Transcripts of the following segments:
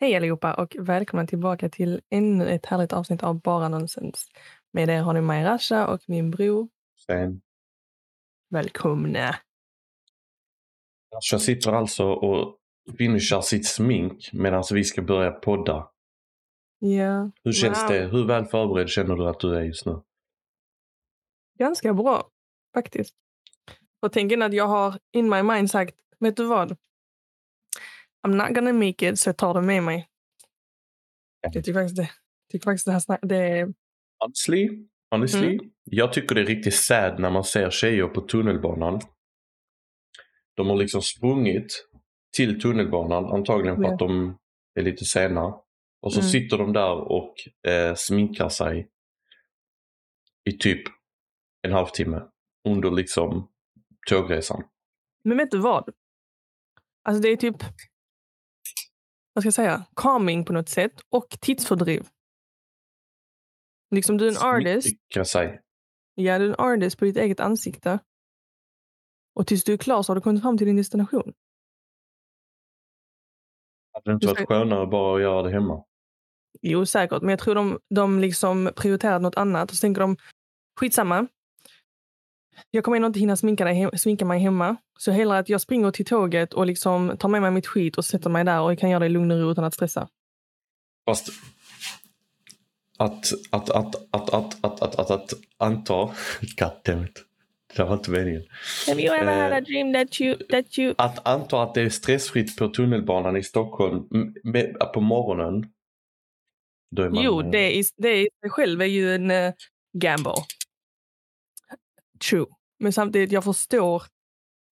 Hej allihopa och välkomna tillbaka till ännu ett härligt avsnitt av Bara Nonsens. Med er har ni mig Rasha och min bror. Sen. Välkomna. Rasha sitter alltså och finishar sitt smink medan vi ska börja podda. Ja. Hur känns Wow. det? Hur väl förberedd känner du att du är just nu? Ganska bra faktiskt. Och tänker att jag har in my mind sagt, vet du vad? I'm not gonna make it, så jag tar det med mig. Jag tycker faktiskt det, tycker faktiskt det här snack, det. Honestly, honestly Mm. jag tycker det är riktigt sad när man ser tjejer på tunnelbanan. De har liksom sprungit till tunnelbanan, antagligen för att de är lite sena. Och så Mm. sitter de där och eh, sminkar sig i typ en halvtimme under liksom tågresan. Men vet du vad? Alltså det är typ, vad ska jag säga, calming på något sätt och tidsfördriv. Liksom du är en artist, ja du är en artist på ditt eget ansikte. Och tills du är klar så har du kommit fram till din destination. Hade det inte varit skönare bara att göra det hemma? Jo, säkert. Men jag tror de, de liksom prioriterar något annat. Och så tänker de, skitsamma. Jag kommer ändå inte hinna sminka, dig, sminka mig hemma. Så hellre att jag springer till tåget och liksom tar med mig mitt skit och sätter mig där och jag kan göra det i lugn och ro utan att stressa. Fast att, att, att, att, att, att, att, att, att anta... Goddammit. Det där var inte meningen. Have you ever had a Eh. dream that you... That you... Att anta att det är stressfritt på tunnelbanan i Stockholm med, på morgonen. Då är man, Jo, det i det i sig själv är ju en uh, gamble. True. Men samtidigt, jag förstår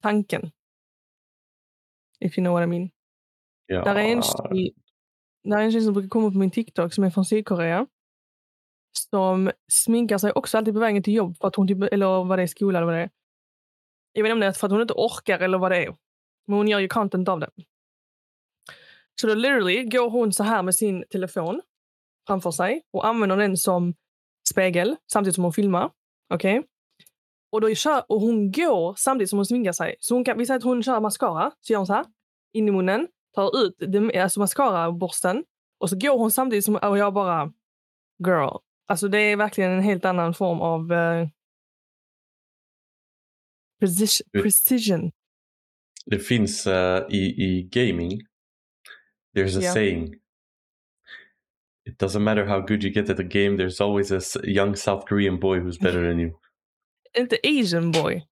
tanken. If you know what I mean. Ja, Där är en tjej, där är en tjej som brukar komma på min TikTok som är från Sydkorea. Som sminkar sig också alltid på vägen till jobb. För att hon typ, eller vad det är, skola eller vad det är. Jag vet inte om det är för att hon inte orkar eller vad det är. Men hon gör ju content av det. Så då literally går hon så här med sin telefon framför sig och använder den som spegel samtidigt som hon filmar. Okej? Och, då kör, och hon går samtidigt som hon sminkar sig. Så hon kan, vi säger att hon kör mascara, så gör hon så här in i munnen, tar ut det- alltså mascara-borsten och så går hon samtidigt som och jag bara girl. Alltså det är verkligen en helt annan form av uh, precision. Det finns eh, i, i gaming. There's a Ja. saying. It doesn't matter how good you get at the game. There's always a young South Korean boy who's better than you. Inte Asian boy.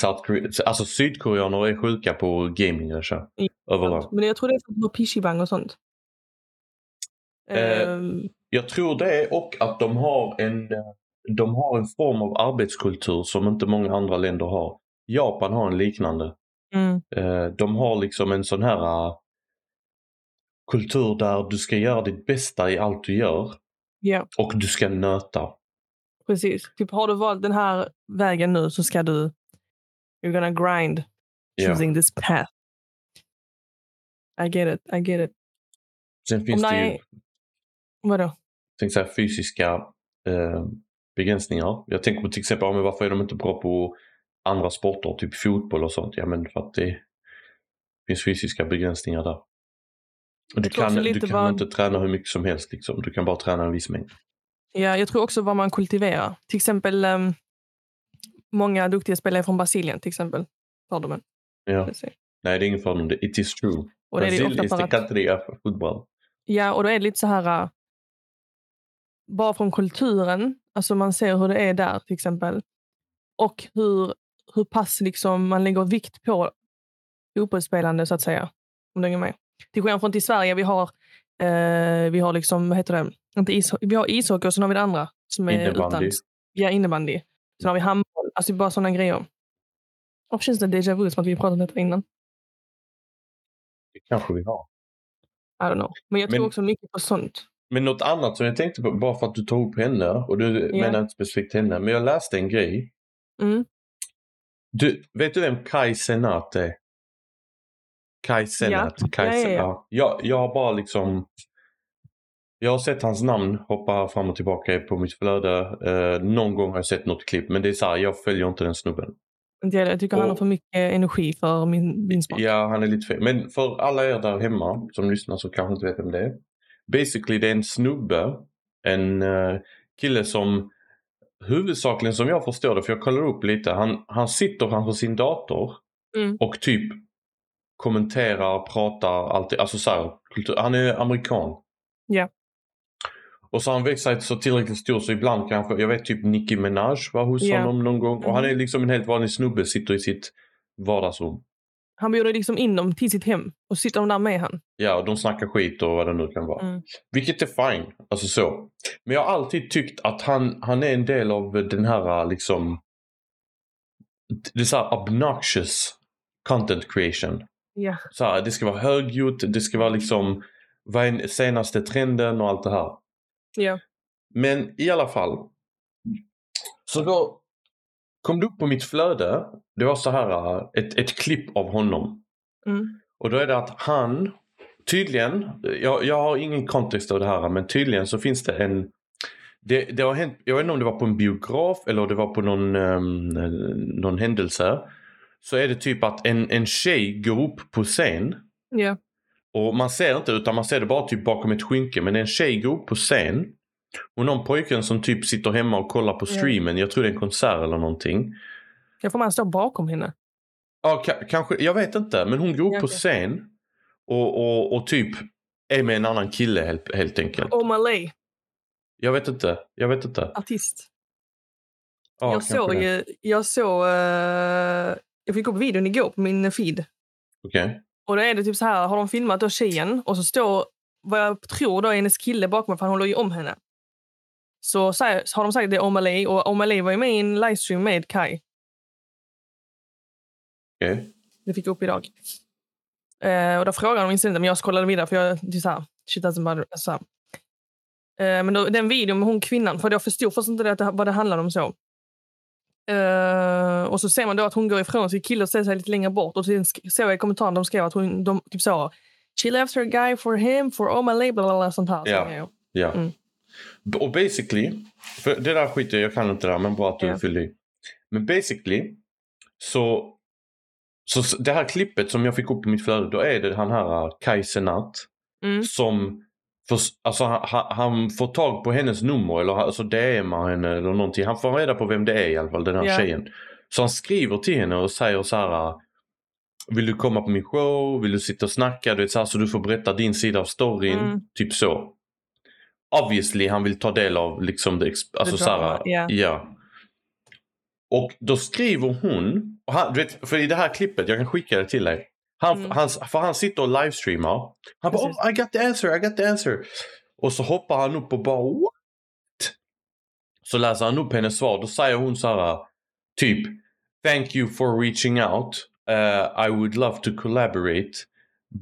South Korea, alltså sydkoreaner är sjuka på gaming Rasha. Ja, Överlag. Men jag tror det är har pishibang och sånt. Eh, Ehm, Jag tror det och att de har en eh, de har en form av arbetskultur som inte många andra länder har. Japan har en liknande. mm, Eh, De har liksom en sån här eh, kultur där du ska göra ditt bästa i allt du gör ja, och du ska nöta. Precis. Typ har du valt den här vägen nu så ska du you're gonna grind Ja. choosing this path. I get it, I get it. Sen finns Om det ju Vadå? tänkte säga, fysiska eh, begränsningar. Jag tänker på till exempel, ja, men varför är de inte bra på andra sporter, typ fotboll och sånt? Ja men för att det finns fysiska begränsningar där. Du kan, du kan vad- inte träna hur mycket som helst. Liksom. Du kan bara träna en viss mängd. Ja, jag tror också vad man kultiverar. Till exempel um, många duktiga spelare från Brasilien till exempel. Fördomen. Ja. Nej, det är ingen fördom. Det- It is true. Och det är Brasil för the country of football. ja, och då är det lite så här uh, bara från kulturen, alltså man ser hur det är där till exempel. Och hur, hur pass liksom man lägger vikt på fotbollsspelande så att säga. Om du hänger med. Till skillnad från till Sverige, vi har, eh, vi har liksom, vad heter det, inte ishockey, vi har ishockey och sen har vi det andra som är Innebandy. utan, ja innebandy. Sen har vi handboll, alltså bara sådana grejer. Varför känns det déjà vu som att vi pratat om detta innan? Det kanske vi har. I don't know. Men jag tror Men- också mycket på sånt. Men något annat som jag tänkte på, bara för att du tog upp henne, och du Ja. menar inte specifikt henne, men jag läste en grej. Mm. Du, vet du vem Kai Senat är? Kai Senat. Kai Ja, ja, ja. Jag, jag har bara liksom... Jag har sett hans namn hoppa fram och tillbaka på mitt flöde. Eh, någon gång har jag sett något klipp, men det är så här, jag följer inte den snubben. Jag, tycker han har Och- för mycket energi för min, min smak. Ja, han är lite fel. Men för alla er där hemma som lyssnar så kanske inte vet vem det är. Basically det är en snubbe, en eh, kille som huvudsakligen som jag förstår det, för jag kollar upp lite. Han, han sitter framför sin dator Mm. och typ kommenterar, pratar, alltid. Alltså så här, kultur. Han är amerikan. Ja. Och så har han växt sig så tillräckligt stor så ibland kanske, jag vet typ Nicki Minaj var hos Ja. honom någon gång. Och han är liksom en helt vanlig snubbe, sitter i sitt vardagsrum. Han bjuder liksom in dem till sitt hem och sitter de där med han. Ja, och de snackar skit och vad det nu kan vara. Mm. Vilket är fine. Alltså så. Men jag har alltid tyckt att han, han är en del av den här liksom... Det är så här obnoxious content creation. Ja. Så här, det ska vara högljutt, det ska vara liksom... Vad är senaste trenden och allt det här. Ja. Men i alla fall. Så då kom det upp på mitt flöde. Det var så här ett, ett klipp av honom. Mm. Och då är det att han, tydligen, jag, jag har ingen kontext av det här men tydligen så finns det en det, det har hänt, jag vet inte om det var på en biograf eller det var på någon, um, någon händelse. Så är det typ att en, en tjej går upp på scen Ja. och man ser inte utan man ser det bara typ bakom ett skynke. Men en tjej går upp på scen och någon pojken som typ sitter hemma och kollar på streamen. Jag tror det är en konsert eller någonting. Jag får man stå bakom henne. Ja, ka- kanske, jag vet inte. Men hon går upp Ja, på scen och, och, och typ är med en annan kille helt, helt enkelt. O'Malley, Jag vet inte. Jag vet inte. artist. Ja, jag såg ju, jag såg, eh, jag fick upp videon igår på min feed. Okej. Och då är det typ så här, har de filmat då tjejen och så står vad jag tror då är hennes kille bakom för han håller ju om henne. Så, så, här, har de sagt det är O'Malley och O'Malley var ju med i en livestream med Kai. Okej. Det fick jag upp idag. Eh, och då frågade de inte, men jag scrollade vidare för jag det är så här, shit doesn't matter. Så här. Eh, men då, den videon med hon kvinnan, för jag förstod först inte det, att det, vad det handlade om så. Eh, och så ser man då att hon går ifrån sin kille och ställer sig lite längre bort. Och sen såg jag i kommentaren de skrev att hon de, typ så She left her guy for him, for O'Malley, bla bla bla sånt här. Ja. Ja. Ja. Mm. Och basically, för det där skiter jag, jag kan inte det där men bra att du Ja. fyllde i. Men basically så, så det här klippet som jag fick upp på mitt flöde då är det han här uh, Kai Senat Mm. som för, alltså, han, han- får tag på hennes nummer eller alltså DMar henne eller någonting. Han får reda på vem det är i alla fall, den här Ja. tjejen. Så han skriver till henne och säger så här. Vill du komma på min show? Vill du sitta och snacka? Du vet, så, här, så du får berätta din sida av storyn. Mm. Typ så. Obviously han vill ta del av liksom det, alltså så här, ja. ja. Och då skriver hon, och han, du vet, för i det här klippet, jag kan skicka det till dig. Han, Mm. han, för han sitter och livestreamar. Han bara Precis. oh, I got the answer, I got the answer. Och så hoppar han upp och bara what? Så läser han upp hennes svar. Då säger hon så här typ Thank you for reaching out. Uh, I would love to collaborate.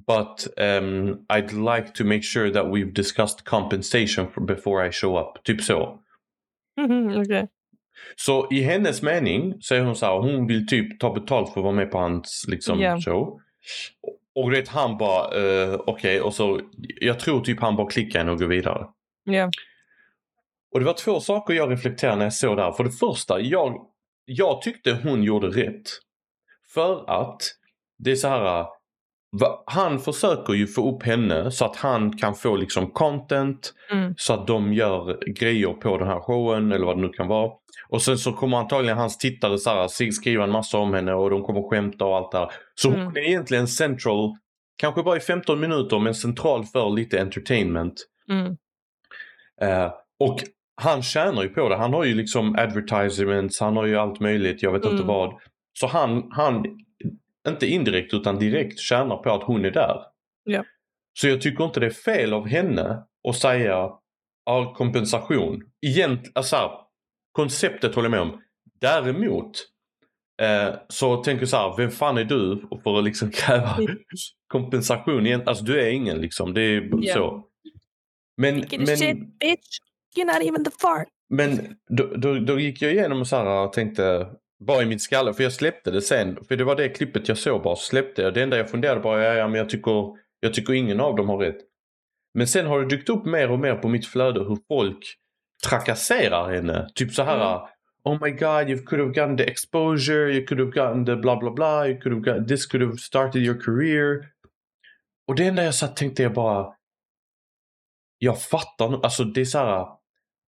But um, I'd like to make sure that we've discussed compensation for, before I show up. Typ så. Okej. Så i hennes mening så är hon så här, hon vill typ ta betalt för att vara med på hans liksom, Ja. show. Och du vet han bara, uh, okej och så, jag tror typ han bara klickar henne och går vidare. Ja. Och det var två saker jag reflekterade när jag såg det här. För det första, jag, jag tyckte hon gjorde rätt. För att det är så här. va- Han försöker ju få upp henne så att han kan få liksom content. Mm. Så att de gör grejer på den här showen eller vad det nu kan vara. Och sen så kommer antagligen hans tittare så här, skriva en massa om henne och de kommer skämta och allt det här. Så Mm. hon är egentligen central, kanske bara i 15 minuter men central för lite entertainment. Mm. Eh, och han tjänar ju på det. Han har ju liksom advertisements, han har ju allt möjligt, jag vet inte Mm. vad. Så han, han, inte indirekt utan direkt tjänar på att hon är där. Ja. Så jag tycker inte det är fel av henne att säga ja, kompensation. Egent, alltså, konceptet håller jag med om. Däremot eh, så tänker jag så här, vem fan är du för att liksom kräva Mm. kompensation? Igen? Alltså du är ingen liksom, det är Ja. så. Men, men, shit, bitch. You're not even the fart. men då, då, då gick jag igenom och så här och tänkte bara i min skalle, för jag släppte det sen. För det var det klippet jag såg bara, så släppte jag. Det enda jag funderade på, ja, ja men jag tycker, jag tycker ingen av dem har rätt. Men sen har det dykt upp mer och mer på mitt flöde hur folk trakasserar henne. Typ så här, Mm. Oh my god, you could have gotten the exposure, you could have gotten the bla bla bla, you could have got, this could have started your career. Och det enda jag satt tänkte jag bara, jag fattar nu, alltså det är så här,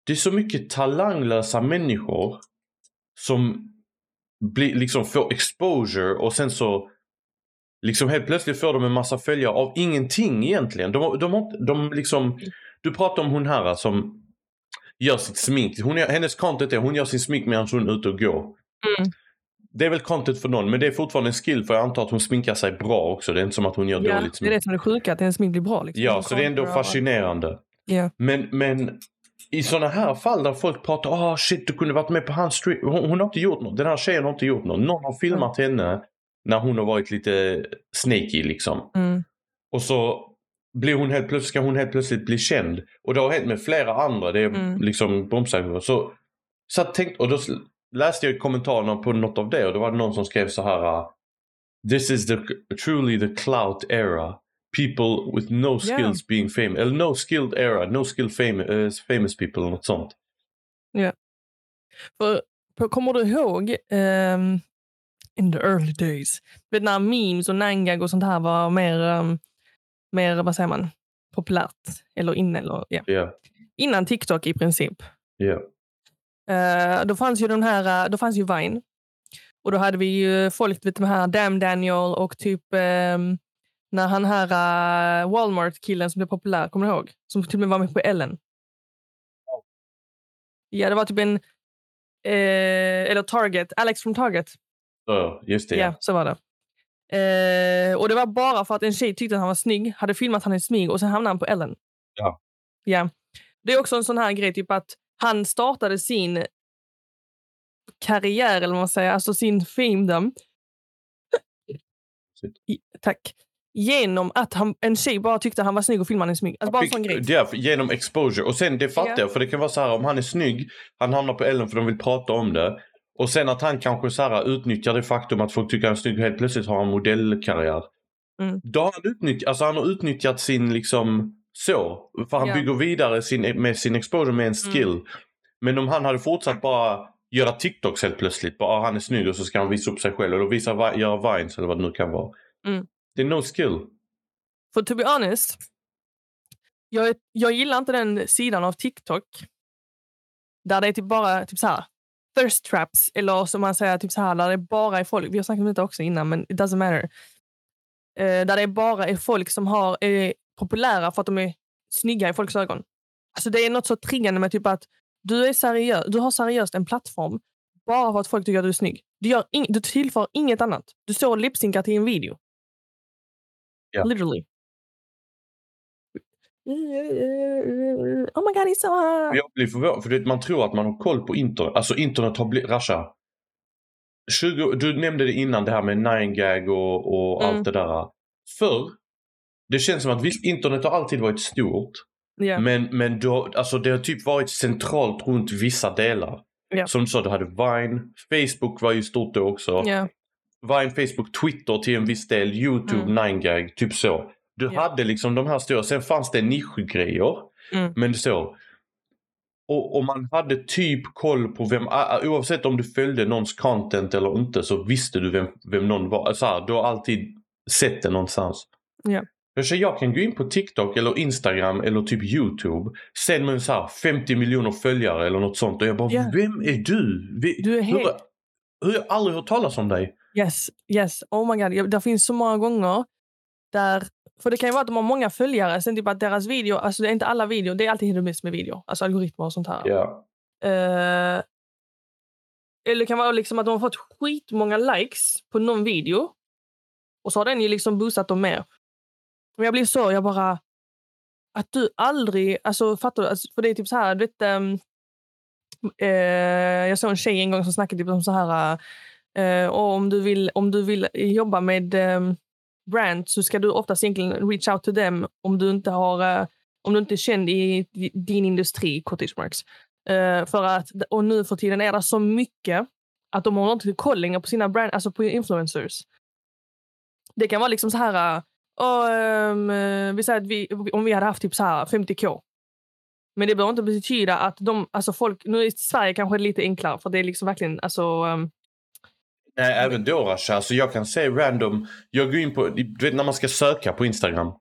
det är så mycket talanglösa människor som blir, liksom får exposure och sen så liksom helt plötsligt får de en massa följare av ingenting egentligen. De, de, de, de liksom, du pratar om hon här som gör sitt smink. Hon, hennes content är hon gör sin smink medan hon är ute och går. Mm. Det är väl content för någon men det är fortfarande en skill för jag antar att hon sminkar sig bra också. Det är inte som att hon gör Ja, dåligt det är smink. det som är det sjuka, att hennes smink blir bra. Liksom. Ja, så det är ändå fascinerande. Ja. Men, men i sådana här fall där folk pratar ah shit du kunde varit med på hans stream. Hon, hon har inte gjort något. Den här tjejen har inte gjort något. Någon har filmat henne när hon har varit lite snaky liksom. Mm. Och så blir hon helt plötsligt, ska hon helt plötsligt bli känd. Och det har hänt med flera andra. Det är Mm. liksom bromsar. Så, så jag tänkte, och då läste jag kommentarerna på något av det och då var det någon som skrev så här. uh, This is the truly the clout era. People with no Yeah. skills being famous. Eller no skilled era. No skilled famous, famous people eller något sånt. För, för, kommer du ihåg ehm, in the early days, vet, när memes och nangag och sånt här var mer, ehm, mer vad säger man, populärt? Eller inne, eller, ja. Ja, Innan TikTok i princip. ja. Eh, då fanns ju den här, eh, då fanns ju Vine. Och då hade vi ju folk, vet den här Damn Daniel och typ ehm, när han här eh, Walmart-killen som blev populär, kommer du ihåg? Som till och med var med på Ellen. Ja, det var typ en, eh, eller Target, Alex från Target. Så, just det. Ja, Ja. så var det. Eh, och det var bara för att en tjej tyckte att han var snygg, hade filmat han i smyg och sen hamnade han på Ellen. Ja. Ja. Det är också en sån här grej, typ att han startade sin karriär, eller vad man säger, alltså sin femdom. Tack. Genom att han, en tjej bara tyckte att han var snygg och filmade honom i smyg. Alltså bara en sån grej. Ja, genom exposure. Och sen det fattar Ja. jag. För det kan vara så här om han är snygg. Han hamnar på Ellen för de vill prata om det. Och sen att han kanske så här utnyttjar det faktum att folk tycker han är snygg och helt plötsligt har han modellkarriär. Mm. Då har han utnyttjat, alltså han har utnyttjat sin liksom så. För han Ja. Mm. bygger vidare sin, med sin exposure med en skill. Men om han hade fortsatt bara göra TikToks helt plötsligt. Bara ah, han är snygg och så ska han visa upp sig själv. Eller visa, vi- göra vines eller vad det nu kan vara. Mm. Det är no skill. För to be honest, jag, jag gillar inte den sidan av TikTok där det är typ bara typ så här, thirst traps, eller som man säger, typ så här, där det bara är folk, vi har snackat om det också innan, men it doesn't matter. Eh, där det bara är folk som har, är populära för att de är snygga i folks ögon. Alltså det är något så triggande med typ att du, är seriös, du har seriöst en plattform bara för att folk tycker att du är snygg. Du, gör ing, du tillför inget annat. Du står och lipsynkar till en video. Ja. Literally. Oh my god, he's so hot. Jag blir förvånad, för man tror att man har koll på internet. Alltså internet har blivit, Rasha. 20, du nämnde det innan det här med 9gag och, och Mm. allt det där. Förr, det känns som att visst internet har alltid varit stort. Ja. Men, men då, alltså det har typ varit centralt runt vissa delar. Ja. Som du sa, du hade Vine, Facebook var ju stort då också. Ja. Vine, Facebook, Twitter till en viss del, YouTube, Mm. 9gag, typ så. Du Ja. hade liksom de här stora, sen fanns det nischgrejer. Mm. Men så. Och, och man hade typ koll på vem, oavsett om du följde någons content eller inte så visste du vem, vem någon var. Så här, du har alltid sett det någonstans. Ja. Jag, kan gå in på TikTok eller Instagram eller typ YouTube. Sen med så här 50 miljoner följare eller något sånt. Och jag bara, Ja. vem är du? Vi, Du är hur, helt- hur har jag aldrig hört talas om dig? Yes, yes. Oh my god. Det finns så många gånger där... För det kan ju vara att de har många följare. Sen typ att deras video, alltså det är inte alla videor, det är alltid miss med video. Alltså algoritmer och sånt här. Ja. Eh, eller det kan vara liksom att de har fått skitmånga likes på någon video. Och så har den ju liksom boostat dem mer. Men jag blir så, jag bara... Att du aldrig... Alltså fattar du? Alltså, för det är typ så här, du vet... ehm, eh, jag såg en tjej en gång som snackade typ om så här... och om, du vill, om du vill jobba med um, brand så ska du oftast egentligen reach out to them om du inte har... eh, om du inte är känd i din industri, cottage marks. Eh, för att, och nu för tiden är det så mycket att de har inte koll längre på sina brand, alltså på influencers. Det kan vara liksom så här, uh, vi säger att vi, om vi hade haft typ så här 50k. Men det behöver inte betyda att de, alltså folk, nu i Sverige kanske det är lite enklare för det är liksom verkligen, alltså um, Nej, även då Rasha. Alltså jag kan se random. Jag går in på, du vet när man ska söka på Instagram.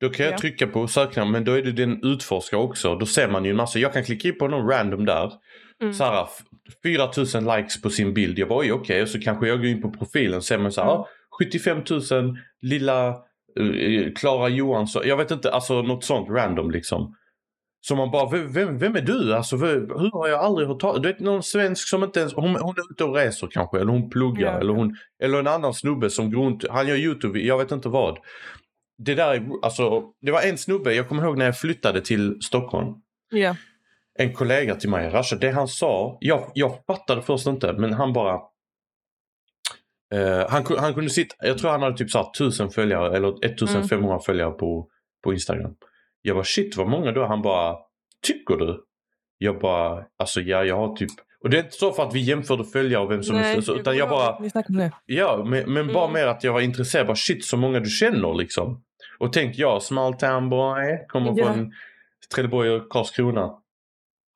Då kan jag Ja. trycka på söknamn men då är det den utforska också. Då ser man ju en massa. Jag kan klicka in på någon random där. Mm. Så här, f- 4000 likes på sin bild. Jag bara oj okej. Och så kanske jag går in på profilen och ser man så här. Mm. ah, 75 000 lilla eh, Klara Johansson. Jag vet inte, alltså något sånt random liksom. Så man bara, vem, vem, är du? Alltså, hur har jag aldrig hört talas Du vet någon svensk som inte ens, hon, hon är ute och reser kanske. Eller hon pluggar. Ja. Eller, hon, eller en annan snubbe som går runt, han gör YouTube, jag vet inte vad. Det där är, alltså, det var en snubbe, jag kommer ihåg när jag flyttade till Stockholm. ja. En kollega till mig, Rasha, det han sa, jag, jag fattade först inte, men han bara Eh, han, han kunde sitta, jag tror han hade typ så här 1000 följare eller 1500 följare på, på Instagram. Jag bara shit vad många då? Han bara tycker du? Jag bara alltså ja jag har typ och det är inte så för att vi jämförde följare och vem som är så, utan jag bara ja men, men bara Mm. mer att jag var intresserad. Bara shit så många du känner liksom. Och tänk jag small town boy kommer Ja. från Trelleborg och Karlskrona.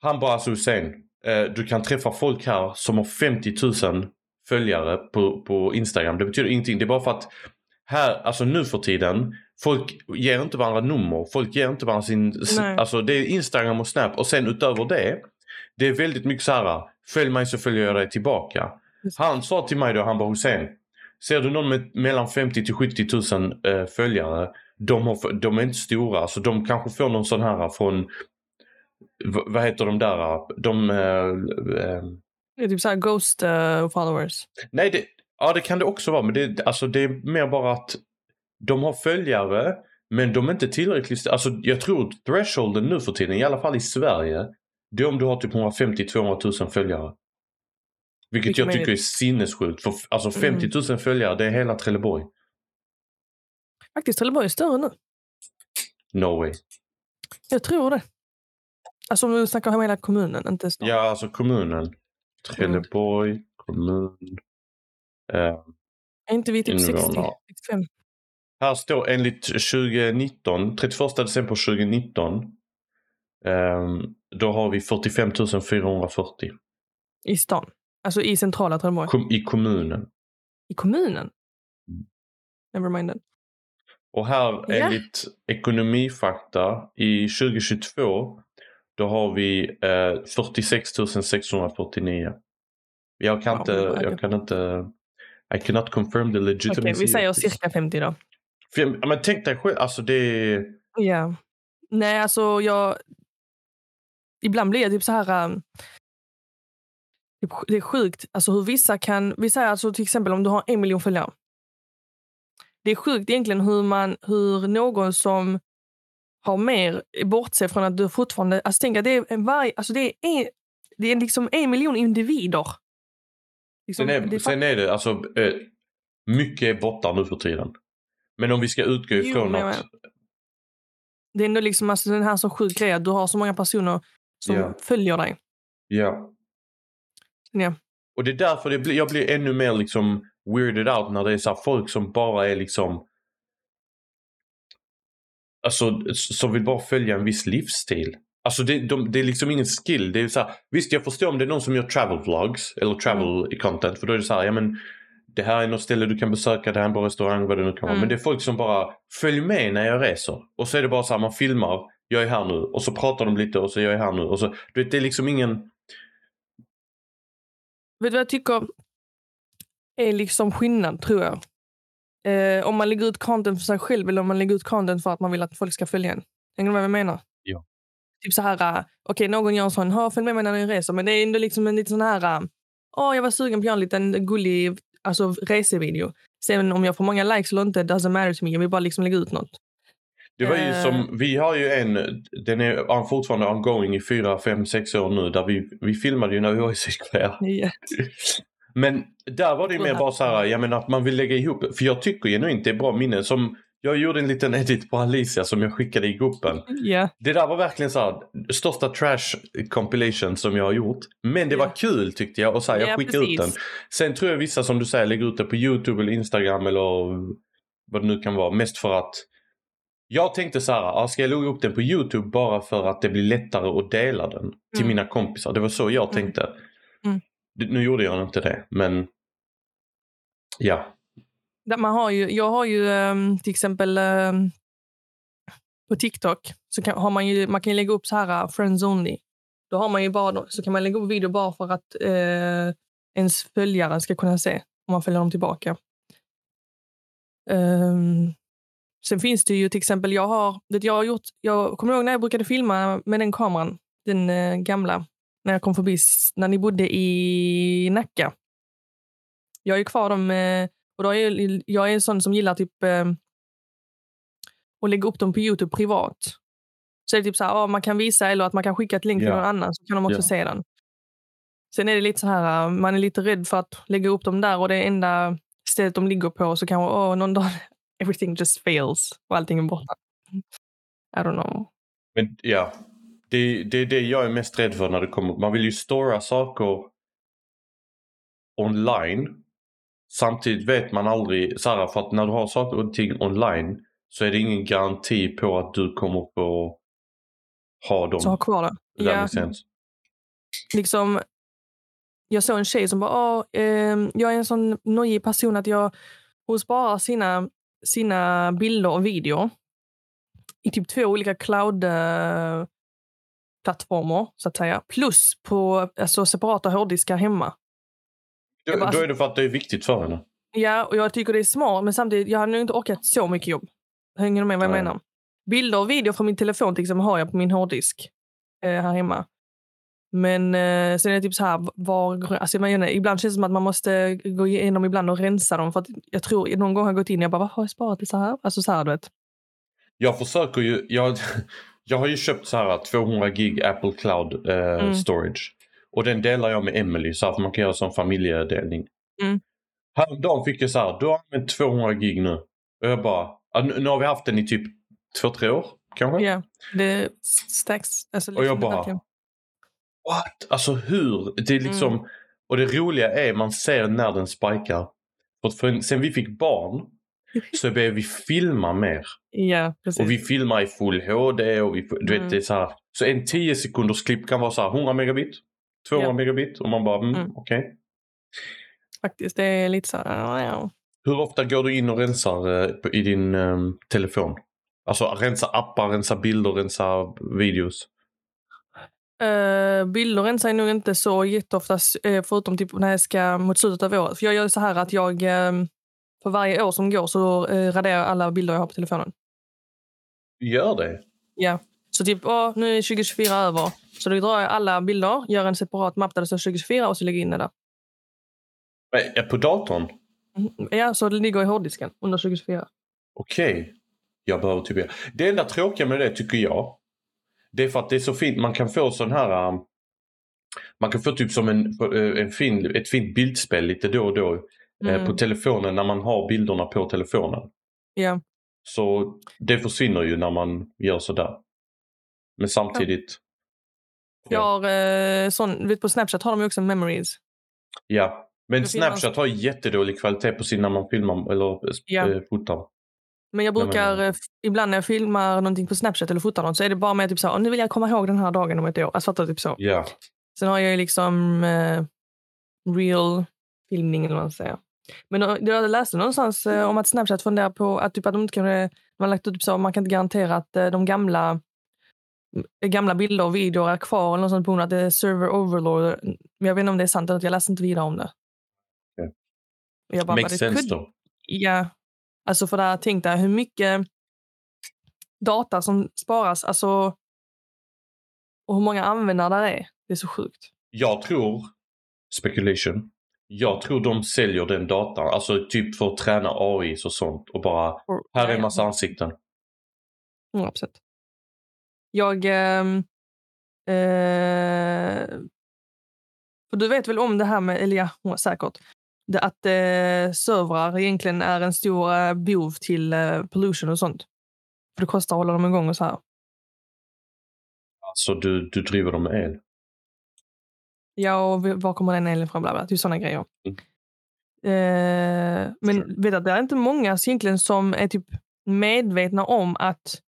Han bara alltså Hussein, eh, du kan träffa folk här som har 50 000 följare på, på Instagram. Det betyder ingenting. Det är bara för att här, alltså nu för tiden, folk ger inte varandra nummer. Folk ger inte varandra sin... Nej. Alltså det är Instagram och Snap och sen utöver det, det är väldigt mycket så här, följ mig så följer jag dig tillbaka. Han sa till mig då, han bara Hussein, ser du någon med mellan 50 till 70 000 eh, följare, de, har, de är inte stora, så de kanske får någon sån här från, vad heter de där, de, eh, eh, Det är typ såhär ghost eh, followers. nej det, ja det kan det också vara, men det, alltså, det är mer bara att de har följare, men de är inte tillräckligt, alltså jag tror thresholden nu för tiden, i alla fall i Sverige, det är om du har typ 150-200 000 följare. Vilket jag tycker är sinnessjukt. För alltså 50 000 följare, det är hela Trelleborg. Faktiskt Trelleborg är större nu. No way. Jag tror det. Alltså om vi snackar om hela kommunen, inte stan. Ja, alltså kommunen. Trelleborg, kommun. Eh, Är inte vi typ 60? Invånare. 65? Här står enligt 2019, 31 december 2019. Eh, då har vi 45 440 I stan? Alltså i centrala Trelleborg? kom, i kommunen. I kommunen? Mm. Never mind that. Och här enligt ekonomifakta i 2022 då har vi eh, 46 649. Jag kan Wow, inte, jag kan inte, I cannot confirm the Okej, legitimacy. vi säger cirka 50 då. För- ja, Men tänk dig själv, alltså det Ja. Nej, alltså jag... Ibland blir jag typ så här... um, typ Det är sjukt alltså hur vissa kan... Vi säger alltså till exempel om du har en miljon följare. Det är sjukt egentligen hur, man, hur någon som har mer bortser från att du fortfarande... Alltså tänk att det är en varje... Alltså det är, en, det är liksom en miljon individer. Liksom, sen, är, det är sen är det alltså, eh, mycket är borta nu för tiden. Men om vi ska utgå Jo, ifrån jag att, Det är ändå liksom alltså den här så sjuk grej du har så många personer som Ja. följer dig. ja. Ja. Och det är därför det blir, jag blir ännu mer liksom weirded out när det är så folk som bara är liksom Alltså som vill bara följa en viss livsstil. Alltså det, de, det är liksom ingen skill. Det är så här, visst jag förstår om det är någon som gör travel vlogs eller travel content för då är det så här, ja men det här är något ställe du kan besöka, det här är en bra restaurang, vad det nu kan vara. Mm. Men det är folk som bara följer med när jag reser. Och så är det bara så här, man filmar, jag är här nu och så pratar de lite och så jag är här nu. Och så, du vet, det är liksom ingen... Vet du vad jag tycker är liksom skillnad, tror jag? Eh, om man lägger ut content för sig själv eller om man lägger ut content för att man vill att folk ska följa en. Hänger du med vad jag menar? Ja. Typ så här, uh, okej någon gör en sån, "Ha, följ med mig när ni reser. Men det är ändå liksom en liten sån här, uh, åh jag var sugen på att göra en liten gullig alltså, resevideo. Sen om jag får många likes eller inte, doesn't matter to me. Jag vill bara liksom lägga ut något. Det var ju Eh. som, vi har ju en, den är fortfarande ongoing i fyra, fem, sex år nu. Där vi, vi filmade ju när vi var i Sydkorea. Men där var det ju mer bara så här, jag menar att man vill lägga ihop. För jag tycker genuint det är bra minne. Som, jag gjorde en liten edit på Alicia som jag skickade i gruppen. ja. Det där var verkligen så här, största trash compilation som jag har gjort. Men det Ja. var kul tyckte jag och så här, jag Ja, skickade ut den. Sen tror jag vissa som du säger lägger ut det på YouTube eller Instagram eller vad det nu kan vara. Mest för att Jag tänkte så här, ah, ska jag lägga upp den på YouTube bara för att det blir lättare att dela den till Mm. mina kompisar? Det var så jag Mm. tänkte. Mm. Det- Nu gjorde jag inte det, men ja. Man har ju, jag har ju ehm, till exempel ehm, på TikTok så kan, har man ju man kan lägga upp så här äh, friends only. Då har man ju bara, så kan man lägga upp video bara för att eh, ens följare ska kunna se om man följer dem tillbaka. Um, sen finns det ju till exempel, jag har, det jag har gjort, jag kommer ihåg när jag brukade filma med den kameran, den eh, gamla, när jag kom förbi, när ni bodde i Nacka. Jag är ju kvar dem, eh, och då är jag, är en sån som gillar typ eh, att lägga upp dem på Youtube privat. Så det är typ så här, ja, man kan visa eller att man kan skicka ett länk till Ja. någon annan så kan de också Ja. se den. Sen är det lite så här, man är lite rädd för att lägga upp dem där och det enda stället de ligger på så kanske, åh, någon dag everything just fails och allting är borta. I don't know. Men ja, det, det är det jag är mest rädd för när det kommer. Man vill ju stora saker online. Samtidigt vet man aldrig, så här, för att när du har saker och ting online så är det ingen garanti på att du kommer få ha dem. Så ha kvar det. Ja, liksom, jag såg en tjej som bara, ehm, jag är en sån nojig person att jag, hon sparar sina, sina bilder och video i typ två olika cloud-plattformar, så att säga. Plus på alltså, separata hårddiskar hemma. Då, bara- då är det för att det är viktigt för henne. Ja, och jag tycker det är smart, men samtidigt, jag hade nog inte orkat så mycket jobb. Hänger du med vad jag Nej. menar? Bilder och video från min telefon till exempel har jag på min hårddisk eh, här hemma. Men eh, sen är det typ så här, var, alltså, jag menar, ibland känns det som att man måste gå igenom ibland och rensa dem. För att jag tror någon gång har jag gått in och jag bara, varför har jag sparat det så här? Alltså så här, du vet. Jag försöker ju, jag, jag har ju köpt så här 200 gig Apple Cloud eh, Mm. storage. Och den delar jag med Emily så för man kan göra som familjedelning. Mm. Häromdagen fick jag så här, du har använt 200 gig nu. Och jag bara, nu, har vi haft den i typ två, tre år kanske. Ja, det stacks. Alltså, Och jag bara- What? Alltså hur? Det är liksom, Mm. och det roliga är man ser när den spikar. Att för, sen vi fick barn så började vi filma mer. Ja, precis. Och vi filmar i full HD och vi, du Mm. vet det är så här. Så en 10 sekunders klipp kan vara så här 100 megabit, 200 Ja. megabit och man bara mm, Mm. okej. Faktiskt, det är lite så här, ja. Hur ofta går du in och rensar eh, i din eh, telefon? Alltså rensa appar, rensa bilder, rensa videos. Uh, bilder rensar jag nog inte så jätteofta, uh, förutom typ när jag ska mot slutet av året. För jag gör så här att jag eh, för varje år som går så raderar jag alla bilder jag har på telefonen. Gör det? Ja. Så typ, åh, nu är 2024 över. Så då drar jag alla bilder, gör en separat mapp där det står 2024 och så lägger jag in det där. Eh, På datorn? Mm, Ja, så det ligger i hårddisken under 2024. Okej. Jag behöver typ Det enda tråkiga med det tycker jag. Det är för att det är så fint. Man kan få sån här. um, Man kan få typ som en, eh, en fin, ett fint bildspel lite då och då. eh, Mm. På telefonen när man har bilderna på telefonen. Ja. Så det försvinner ju när man gör sådär. Men samtidigt. Jag har eh, sån, vet, på Snapchat har de ju också memories. Ja. Men Snapchat har jättedålig kvalitet på sin när man filmar eller eh, Ja. eh, fotar. Men jag Nej, men- brukar, eh, f- ibland när jag filmar någonting på Snapchat eller fotar något så är det bara med typ så här, "Åh, nu vill jag komma ihåg den här dagen om ett år. Alltså fattar? Typ så. Ja. Sen har jag ju liksom eh, real filmning eller vad man säger. Men jag läste någonstans eh, om att Snapchat funderar på att, typ, att de inte kan, har lagt ut typ så, man kan inte garantera att eh, de gamla gamla bilder och videor är kvar eller något sånt på grund av att det är server overload. Men jag vet inte om det är sant eller inte, jag läste inte vidare om det. Och Jag bara, Makes sense could- då. Ja, alltså för där tänk dig hur mycket data som sparas, alltså och hur många användare det är. Det är så sjukt. Jag tror, speculation, jag tror de säljer den datan, alltså typ för att träna AI och sånt och bara, här är en massa ansikten. 100 procent. Jag... ehm, eh, för du vet väl om det här med, eller ja, säkert, det, att eh, servrar egentligen är en stor eh, bov till eh, pollution och sånt. För det kostar att hålla dem igång och så här. Alltså du, du driver dem med el. Ja, och var kommer den elen ifrån? Bla bla. Typ sådana grejer. Mm. Eh, men Sure. vet du, det är inte många egentligen som är typ medvetna om att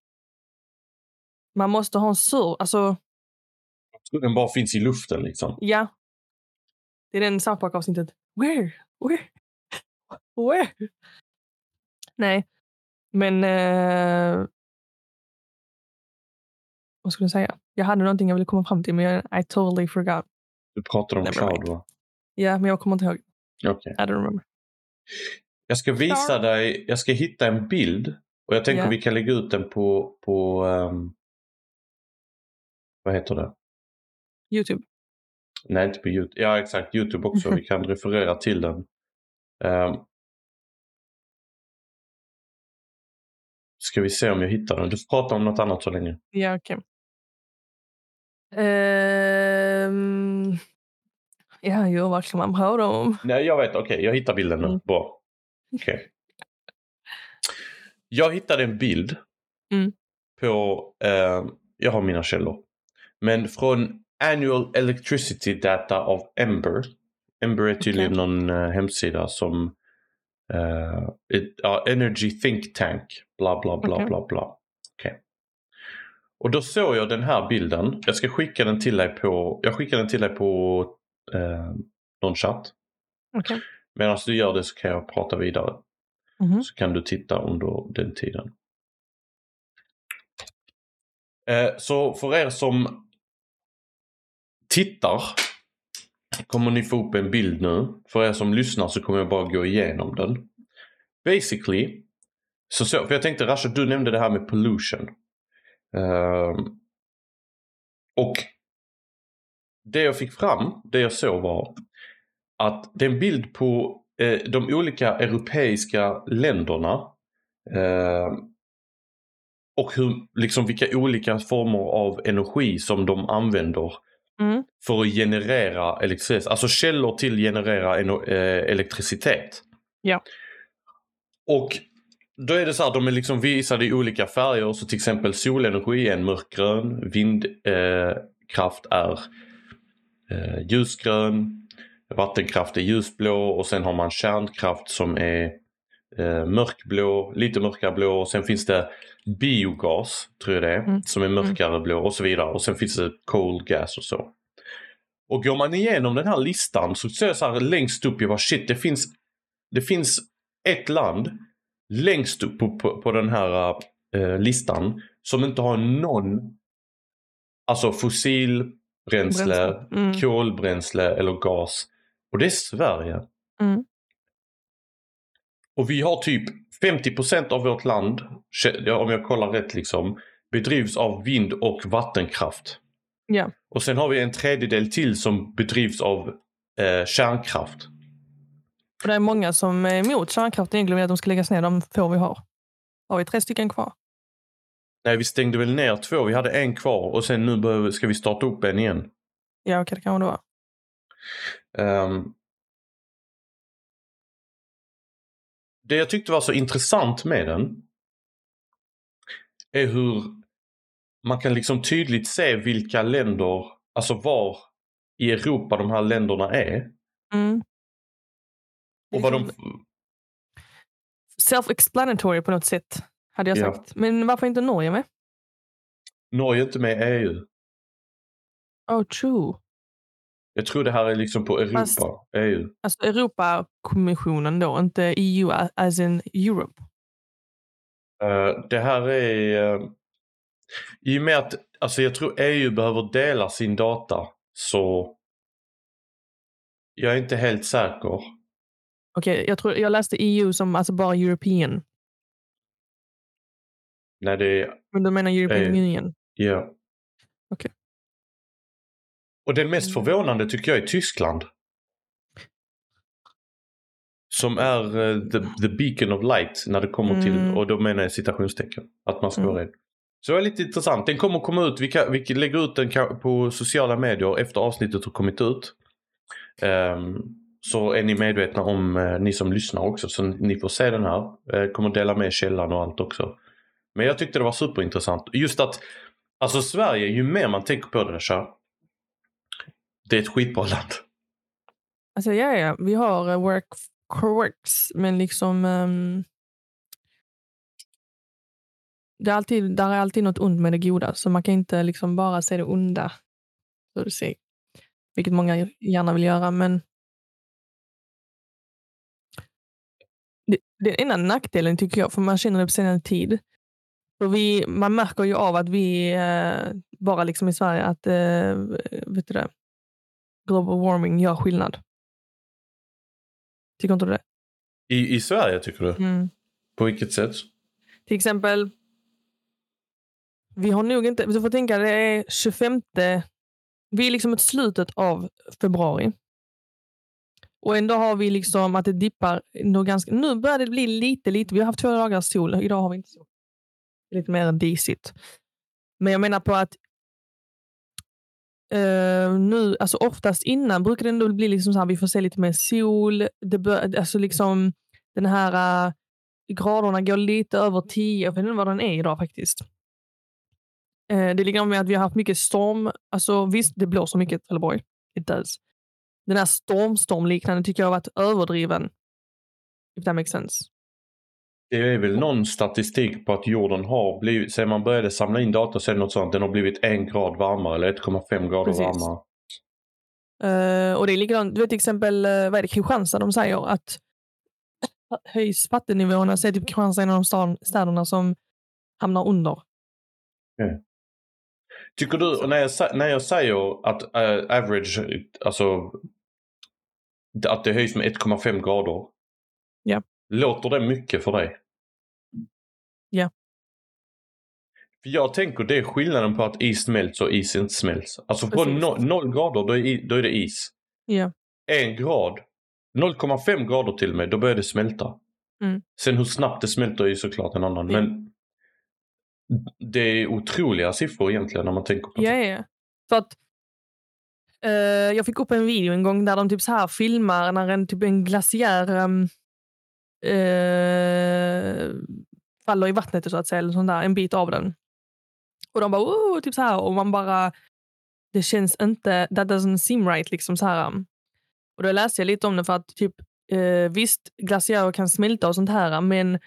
man måste ha en sur... Alltså, Jag tror den bara finns i luften liksom. ja. Det är den South Park-avsnittet. Where? Where? Where? Nej, men... Eh, vad skulle jag säga? Jag hade någonting jag ville komma fram till, men jag, I totally forgot. Du pratade om Never Cloud mind. va? Ja, men jag kommer inte ihåg. Okej. I don't remember. Jag ska visa dig, jag ska hitta en bild och jag tänker Ja. vi kan lägga ut den på, på ehm, vad heter det? Youtube. Nej, inte på Youtube. Ja, exakt. Youtube också. Vi kan referera till den. Ehm, ska vi se om jag hittar den. Du får prata om något annat så länge. Ja, okej. Ehm, ja, jo, vad kan man prata om? Nej, jag vet. Okej, jag hittar bilden nu. Mm. Bra. Okej. Jag hittade en bild Mm. på, eh, jag har mina källor, men från Annual Electricity Data of Ember. Ember är tydligen Okej. någon eh, hemsida som eh, ett, ja, Energy Think Tank, bla bla bla Okej. bla bla. Okej. Och då såg jag den här bilden. Jag ska skicka den till dig på, jag skickar den till dig på eh, någon chatt. Okej. Medan du gör det så kan jag prata vidare. Mhm. Så kan du titta under den tiden. Eh, så för er som tittar kommer ni få upp en bild nu. För er som lyssnar så kommer jag bara gå igenom den. Basically, så, så, för jag tänkte Rasha, du nämnde det här med pollution. Uh, och det jag fick fram, det jag såg var att det är en bild på eh, de olika europeiska länderna eh, och hur, liksom vilka olika former av energi som de använder Mm. för att generera elektricitet. Alltså källor till generera eno- eh, elektricitet. Ja. Och då är det så här, de är liksom visade i olika färger. Så till exempel solenergi är en mörkgrön, vindkraft eh, är eh, ljusgrön, vattenkraft är ljusblå och sen har man kärnkraft som är eh, mörkblå, lite mörkare blå och sen finns det biogas, tror jag det är, Mm. som är mörkare blå och så vidare. Och sen finns det coal gas och så. Och går man igenom den här listan så ser jag så här längst upp, jag bara shit, det finns, det finns ett land längst upp på, på, på den här eh, listan som inte har någon alltså fossilbränsle, Bränsle. Mm. kolbränsle eller gas. Och det är Sverige. Mm. Och vi har typ 50% av vårt land, om jag kollar rätt liksom, bedrivs av vind och vattenkraft. Ja. Och sen har vi en tredjedel till som bedrivs av eh, kärnkraft. Och det är många som är emot kärnkraft egentligen vill att de ska läggas ner de få vi har. Har vi tre stycken kvar? Nej, vi stängde väl ner två. Vi hade en kvar och sen nu behöver, ska vi starta upp en igen. Ja, okej, det kan det vara. Ehm, det jag tyckte var så intressant med den är hur man kan liksom tydligt se vilka länder, alltså var i Europa de här länderna är. Mm. Och vad de... Self-explanatory på något sätt, hade jag Ja. sagt. Men varför inte Norge med? Norge är inte med i EU. Oh, true. Jag tror det här är liksom på Europa, Fast- EU. Alltså Europakommissionen då, inte EU as in Europe. Eh, det här är... eh, I och med att alltså jag tror EU behöver dela sin data så jag är inte helt säker. Okej, jag, tror, jag läste EU som alltså bara European. Nej, det är... Men du menar European Eh, Union? Ja. Okej. Och den mest Mm. förvånande tycker jag är Tyskland. Som är eh, the, the beacon of light när det kommer till, Mm. och då menar jag citationstecken, att man ska Mm. vara rädd. Så det är lite intressant. Den kommer komma ut, vi, kan, vi lägger ut den på sociala medier efter avsnittet har kommit ut. Ehm, så är ni medvetna om, eh, ni som lyssnar också, så ni får se den här. Eh, kommer dela med källan och allt också. Men jag tyckte det var superintressant. Just att, alltså Sverige, ju mer man tänker på det, så det är ett skitbra land. Alltså ja, ja, vi har eh, work quirks, men liksom... Um, det är alltid, där är alltid något ont med det goda, så man kan inte liksom bara se det onda. Så du ser. Vilket många gärna vill göra, men det, det är ena nackdelen tycker jag, för man känner det på senare tid. För vi, man märker ju av att vi, eh, bara liksom i Sverige, att eh, vet du det, global warming gör skillnad. Tycker inte du det? I, I Sverige tycker du? Mm. På vilket sätt? Till exempel, vi har nog inte, du får tänka det är 25, vi är liksom mot slutet av februari. Och ändå har vi liksom att det dippar. ganska, nu börjar det bli lite, lite. Vi har haft två dagars sol. Idag har vi inte sol. Lite mer disigt. Men jag menar på att uh, nu, alltså oftast innan brukar det ändå bli liksom så här, vi får se lite mer sol. Det bör, alltså liksom den här uh, graderna går lite över 10. Jag vet inte vad den är idag faktiskt. Uh, det ligger med att vi har haft mycket storm. Alltså visst, det blåser mycket i Trelleborg. It does den här stormstormliknande tycker jag har varit överdriven. If that makes sense. Det är väl någon statistik på att jorden har blivit, sen man började samla in data så är det något sånt, den har blivit en grad varmare eller 1,5 grader Precis. varmare. Uh, och det är likadant, du vet till exempel, uh, vad är det, Kristianstad, de säger att höjs vattennivåerna så är typ Kristianstad en av de städerna som hamnar under. Okay. Tycker du, när jag, när jag säger att uh, average, alltså att det höjs med 1,5 grader. Ja. Låter det mycket för dig? Ja. För jag tänker det är skillnaden på att is smälts och is inte smälts. Alltså från no, 0 grader då är, då är det is. Ja. En grad, 0,5 grader till och med, då börjar det smälta. Mm. Sen hur snabbt det smälter är ju såklart en annan. Ja. Men det är otroliga siffror egentligen när man tänker på det. Ja, ja. För att Uh, jag fick upp en video en gång där de typ så här filmar när en, typ en glaciär um, eh, faller i vattnet så att säga, eller sånt där, en bit av den. Och de bara oh, typ så här och man bara det känns inte, that doesn't seem right liksom så här. Och då läste jag lite om det för att typ eh, visst glaciärer kan smälta och sånt här men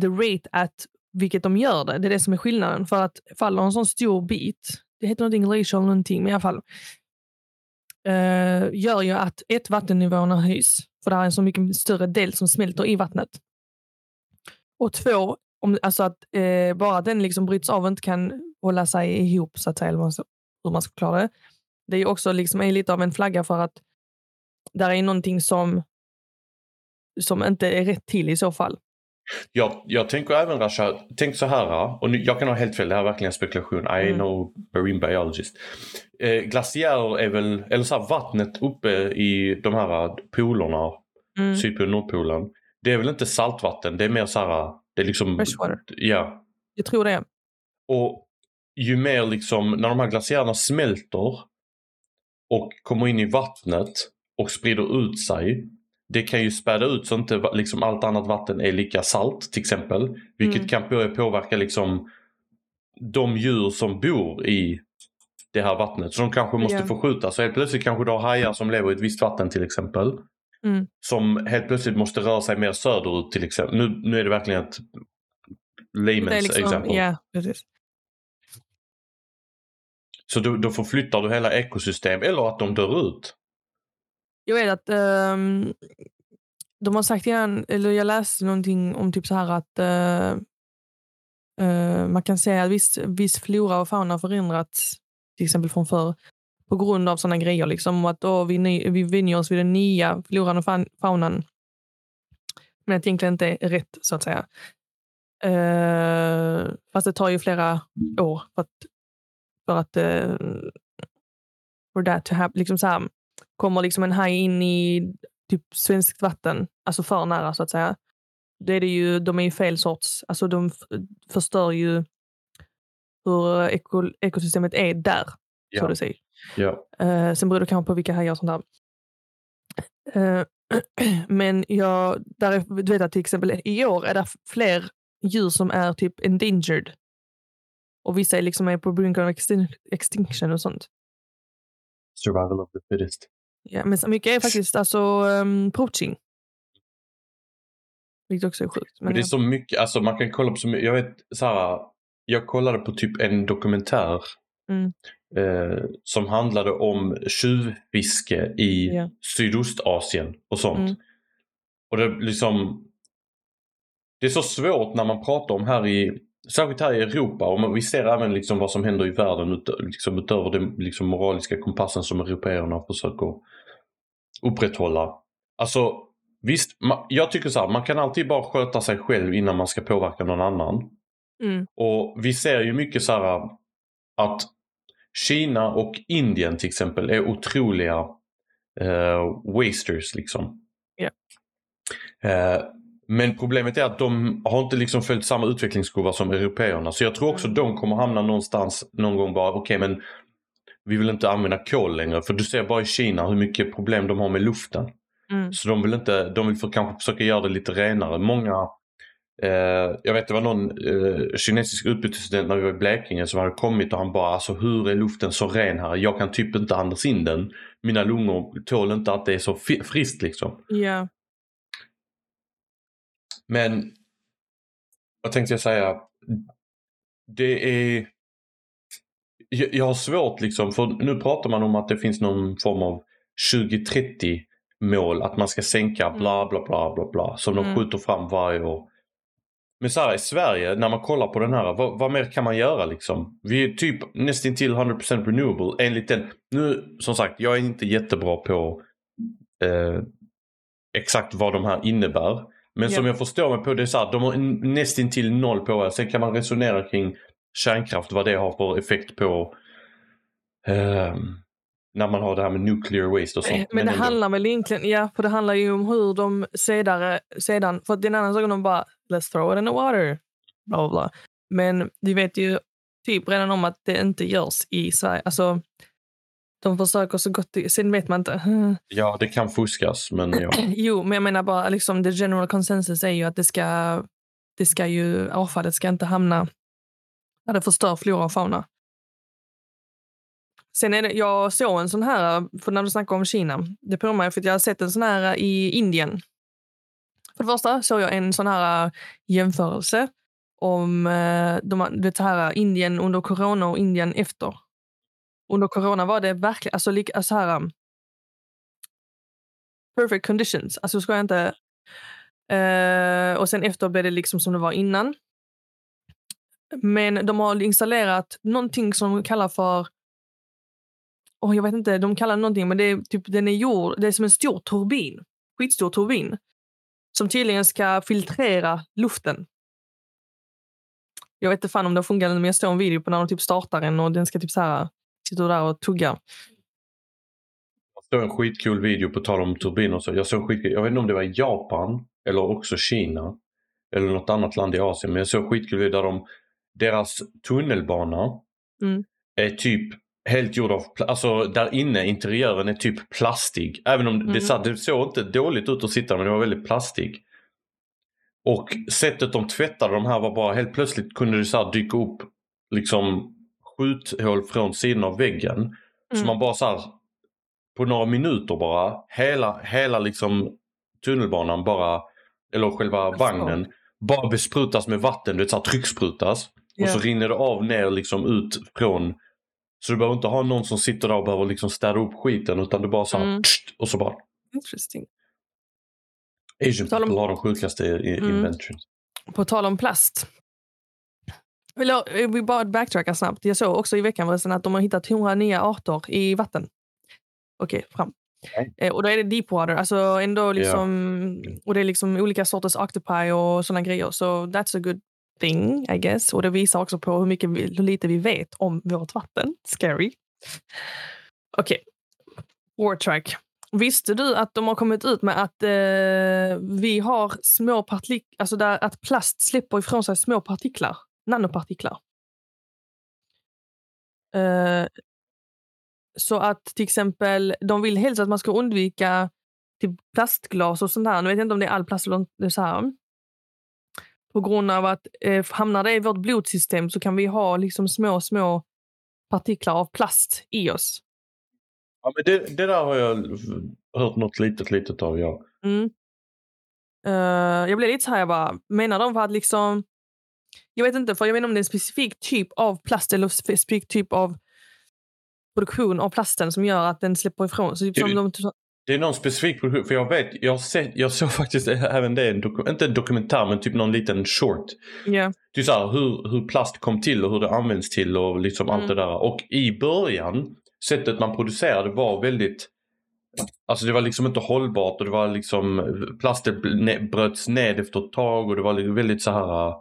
the rate at vilket de gör det, det är det som är skillnaden för att faller en sån stor bit, det heter någonting glacial någonting men i alla fall eh, gör ju att ett, vattennivåerna höjs, för det här är en så mycket större del som smälter i vattnet. Och två, om, alltså att eh, bara den liksom bryts av och inte kan hålla sig ihop, så att säga, eller hur man ska klara det. Det är också liksom är lite av en flagga för att där är någonting som, som inte är rätt till i så fall. Jag, jag tänker även Rasha, tänk så här, och nu, jag kan ha helt fel, det här är verkligen spekulation. I mm. know marine biologist. Eh, glaciärer är väl, eller så här, vattnet uppe i de här polerna, mm. Sydpolen Nordpolen. Det är väl inte saltvatten, det är mer så här, det är liksom... Freshwater. Ja. Jag tror det. Och ju mer liksom, när de här glaciärerna smälter och kommer in i vattnet och sprider ut sig det kan ju späda ut så inte liksom allt annat vatten är lika salt till exempel. Vilket mm. kan påverka liksom de djur som bor i det här vattnet. Så de kanske måste yeah. förskjutas. Så helt plötsligt kanske du har hajar som lever i ett visst vatten till exempel. Mm. Som helt plötsligt måste röra sig mer söderut till exempel. Nu, nu är det verkligen ett layman's liksom, exempel. Yeah. Så då, då förflyttar du hela ekosystem eller att de dör ut. Jag vet att um, de har sagt innan, eller jag läste någonting om typ så här att uh, uh, man kan säga att viss, viss flora och fauna har förändrats, till exempel från förr, på grund av sådana grejer. Liksom, att då vi, vi vänjer oss vid den nya floran och faunan. Men att det egentligen inte är rätt, så att säga. Uh, fast det tar ju flera år för att, för att uh, for that to happen. Liksom så här, kommer liksom en haj in i typ svenskt vatten, alltså för nära så att säga, då är det ju, de är ju fel sorts, alltså de förstör ju hur eko, ekosystemet är där, ja. så det säger. Ja. Uh, sen beror det kanske på vilka hajar och sånt där. Uh, men jag, där är, du vet att till exempel i år är det fler djur som är typ endangered. Och vissa är liksom är på brink of extinction och sånt. Survival of the fittest. Ja, men så mycket är faktiskt alltså um, poaching. Vilket också är sjukt. Men, men det är så mycket, alltså man kan kolla på så mycket, jag vet så här, jag kollade på typ en dokumentär Mm. eh, som handlade om tjuvfiske i Ja. Sydostasien och sånt. Mm. Och det liksom Det är så svårt när man pratar om här i Särskilt här i Europa och man- vi ser även liksom vad som händer i världen ut, liksom utöver den liksom moraliska kompassen som européerna försöker upprätthålla. Alltså visst, ma- jag tycker så här, man kan alltid bara sköta sig själv innan man ska påverka någon annan. Mm. Och vi ser ju mycket så här att Kina och Indien till exempel är otroliga eh, wasters liksom. Ja. Eh, men problemet är att de har inte liksom följt samma utvecklingskurva som européerna. Så jag tror också Mm. de kommer hamna någonstans någon gång bara, okej men vi vill inte använda kol längre. För du ser bara i Kina hur mycket problem de har med luften. Mm. Så de vill inte, de vill för, kanske försöka göra det lite renare. Många, eh, jag vet det var någon eh, kinesisk utbytesstudent när vi var i Blekinge som hade kommit och han bara alltså hur är luften så ren här? Jag kan typ inte andas in den. Mina lungor tål inte att det är så friskt liksom. Ja. Men vad tänkte jag säga? Det är... Jag, jag har svårt liksom, för nu pratar man om att det finns någon form av 2030 mål att man ska sänka bla bla bla bla bla som de Mm. skjuter fram varje år. Men så här i Sverige, när man kollar på den här, vad, vad mer kan man göra liksom? Vi är typ nästan till 100% renewable enligt den. Nu, som sagt, jag är inte jättebra på eh, exakt vad de här innebär. Men som Ja. jag förstår mig på det är så här, de har nästan till noll på det. Sen kan man resonera kring kärnkraft, vad det har för effekt på ehm, när man har det här med nuclear waste och sånt. Eh, Men det ändå. handlar väl egentligen, ja, för det handlar ju om hur de sedare, sedan, för att det är en annan sak om de bara let's throw it in the water, bla bla bla. Men vi vet ju typ redan om att det inte görs i Sverige. Alltså, de försöker så gott det, sen vet man inte. Ja, det kan fuskas men ja. Jo, men jag menar bara liksom the general consensus är ju att det ska, det ska ju, avfallet ska inte hamna där det förstör flora och fauna. Sen är det, jag såg en sån här, för när du snackar om Kina, det påminner mig för att jag har sett en sån här i Indien. För det första såg jag en sån här jämförelse om eh, de, det här Indien under corona och Indien efter. Under corona var det verkligen, alltså, lika, alltså här, um, perfect conditions. Alltså ska jag inte... Uh, och sen efter blev det liksom som det var innan. Men de har installerat någonting som de kallar för... Oh, jag vet inte, de kallar det någonting, men det är, typ, den är gjord, det är som en stor turbin. Skitstor turbin. Som tydligen ska filtrera luften. Jag vet inte fan om det funkar, men jag såg en video på när de typ startar den och den ska typ så här sitta där och tugga. Jag såg en skitcool video på tal om turbiner. Så jag, såg skitkul, jag vet inte om det var Japan eller också Kina. Eller något annat land i Asien. Men jag såg skitkul video där de, deras tunnelbana Mm. är typ helt gjord av, alltså där inne interiören är typ plastig. Även om det, Mm. sa- det såg inte dåligt ut att sitta men det var väldigt plastig. Och sättet de tvättade de här var bara helt plötsligt kunde det så dyka upp liksom skjuthål från sidan av väggen. Så Mm. man bara så här på några minuter bara hela, hela liksom tunnelbanan bara eller själva vagnen bara besprutas med vatten, du vet så här trycksprutas. Och så rinner det av ner liksom ut från så du behöver inte ha någon som sitter där och behöver liksom städa upp skiten utan du bara så här, Mm. tsch, och så bara Interesting. Asian om- people har de sjukaste Mm. inventions. På tal om plast. Jag vill bara backtracka snabbt. Jag såg också i veckan förresten att de har hittat 100 nya arter i vatten. Okej, fram. Okej. Eh, och då är det deepwater, alltså ändå liksom, och det är liksom olika sorters octopi och sådana grejer. Så that's a good thing, I guess. Och det visar också på hur, mycket vi, hur lite vi vet om vårt vatten. Scary. Okej. War track. Visste du att de har kommit ut med att eh, vi har små partiklar, alltså där att plast släpper ifrån sig små partiklar, nanopartiklar. Eh, så att till exempel, de vill helst att man ska undvika typ plastglas och sånt här. Nu vet jag inte om det är all plast eller så här. På grund av att eh, hamnar det i vårt blodsystem så kan vi ha liksom små, små partiklar av plast i oss. Ja, men det, det där har jag hört något litet litet av ja. Mm. Eh, jag blev lite så här, jag bara, menar de för att liksom Jag vet inte, för jag vet inte om det är en specifik typ av plast eller specifik typ av produktion av plasten som gör att den släpper ifrån. Så typ de, Det är någon specifik produktion. För jag vet, jag, sett, jag såg faktiskt även det, en inte en dokumentär men typ någon liten short. ja, Det är så här, hur, hur plast kom till och hur det används till och liksom allt Mm. det där. Och i början, sättet man producerade var väldigt Alltså det var liksom inte hållbart och det var liksom plasten ne- bröts ned efter ett tag och det var liksom väldigt så här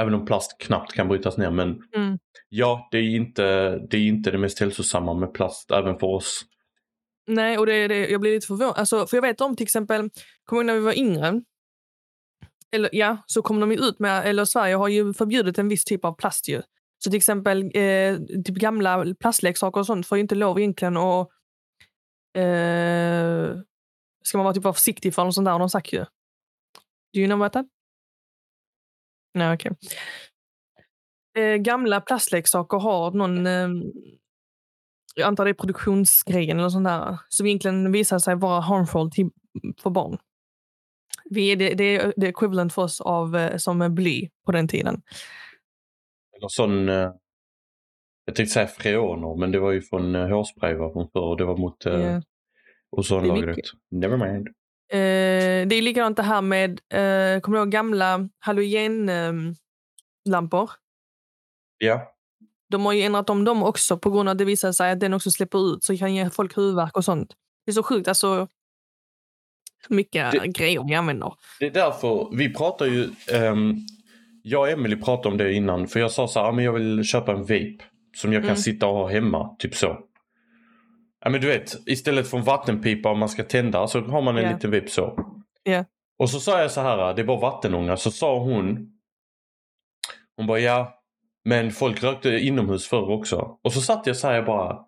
Även om plast knappt kan brytas ner men Mm. ja, det är inte det, är inte det mest hälsosamma med plast även för oss. Nej, och det, det, jag blir lite förvånad. Alltså, för jag vet om till exempel, kommer när vi var yngre? Eller ja, så kom de ju ut med, eller Sverige har ju förbjudit en viss typ av plast ju. Så till exempel eh, typ gamla plastleksaker och sånt får ju inte lov egentligen att... Eh, ska man vara typ vara försiktig för något sånt där har de sagt ju. Do you know about that? Nej, okej. Eh, gamla plastleksaker har någon... Eh, jag antar det är produktionsgrejen eller sånt där, som egentligen visar sig vara harmful till, för barn. Vi är, det, det är det är equivalent för oss av eh, som bly på den tiden. Eller sån eh, Jag tänkte säga freoner men det var ju från eh, hårspray var från förr och det var mot Det är ozonlagret. Never mind. Eh, det är likadant det här med, eh, kommer du ihåg gamla halogenlampor? lampor Ja. De har ju ändrat om dem också på grund av att det visar sig att den också släpper ut så kan ge folk huvudvärk och sånt. Det är så sjukt alltså mycket Det- grejer vi använder. Det är därför vi pratar ju, ehm, jag och Emily pratade om det innan för jag sa så här, ah, men jag vill köpa en vape som jag kan Mm. sitta och ha hemma, typ så. Ja men du vet, istället för en vattenpipa om man ska tända så har man en Ja. liten vape så. Ja. Och så sa jag så här, det var vattenånga, så sa hon, hon bara ja, men folk rökte inomhus förr också. Och så satt jag så här jag bara,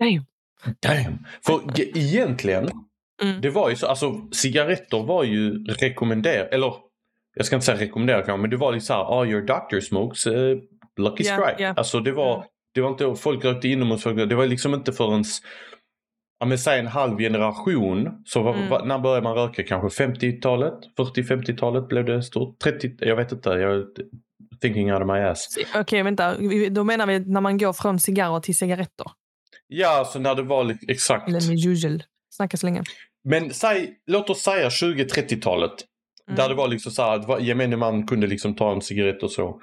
Damn. damn. För ge- egentligen, Mm. det var ju så, alltså cigaretter var ju rekommenderat, eller jag ska inte säga rekommendera kanske, men det var liksom så här, ah your doctor smokes, uh, lucky Ja, strike. Alltså det var. Det var inte, folk rökte inomhus, det var liksom inte förrän, ja men säg en halv generation, så var, Mm. var, när började man röka? Kanske 50-talet? 40-50-talet blev det stort? 30, jag vet inte, jag thinking out of my ass. Okej, vänta. Vi- Då menar vi när man går från cigarrer till cigaretter. Ja, alltså när det var exakt. Eller med usual. Snacka så länge. Men säg, låt oss säga 20-30-talet. Mm. Där det var liksom så här att gemene man kunde liksom ta en cigarett och så.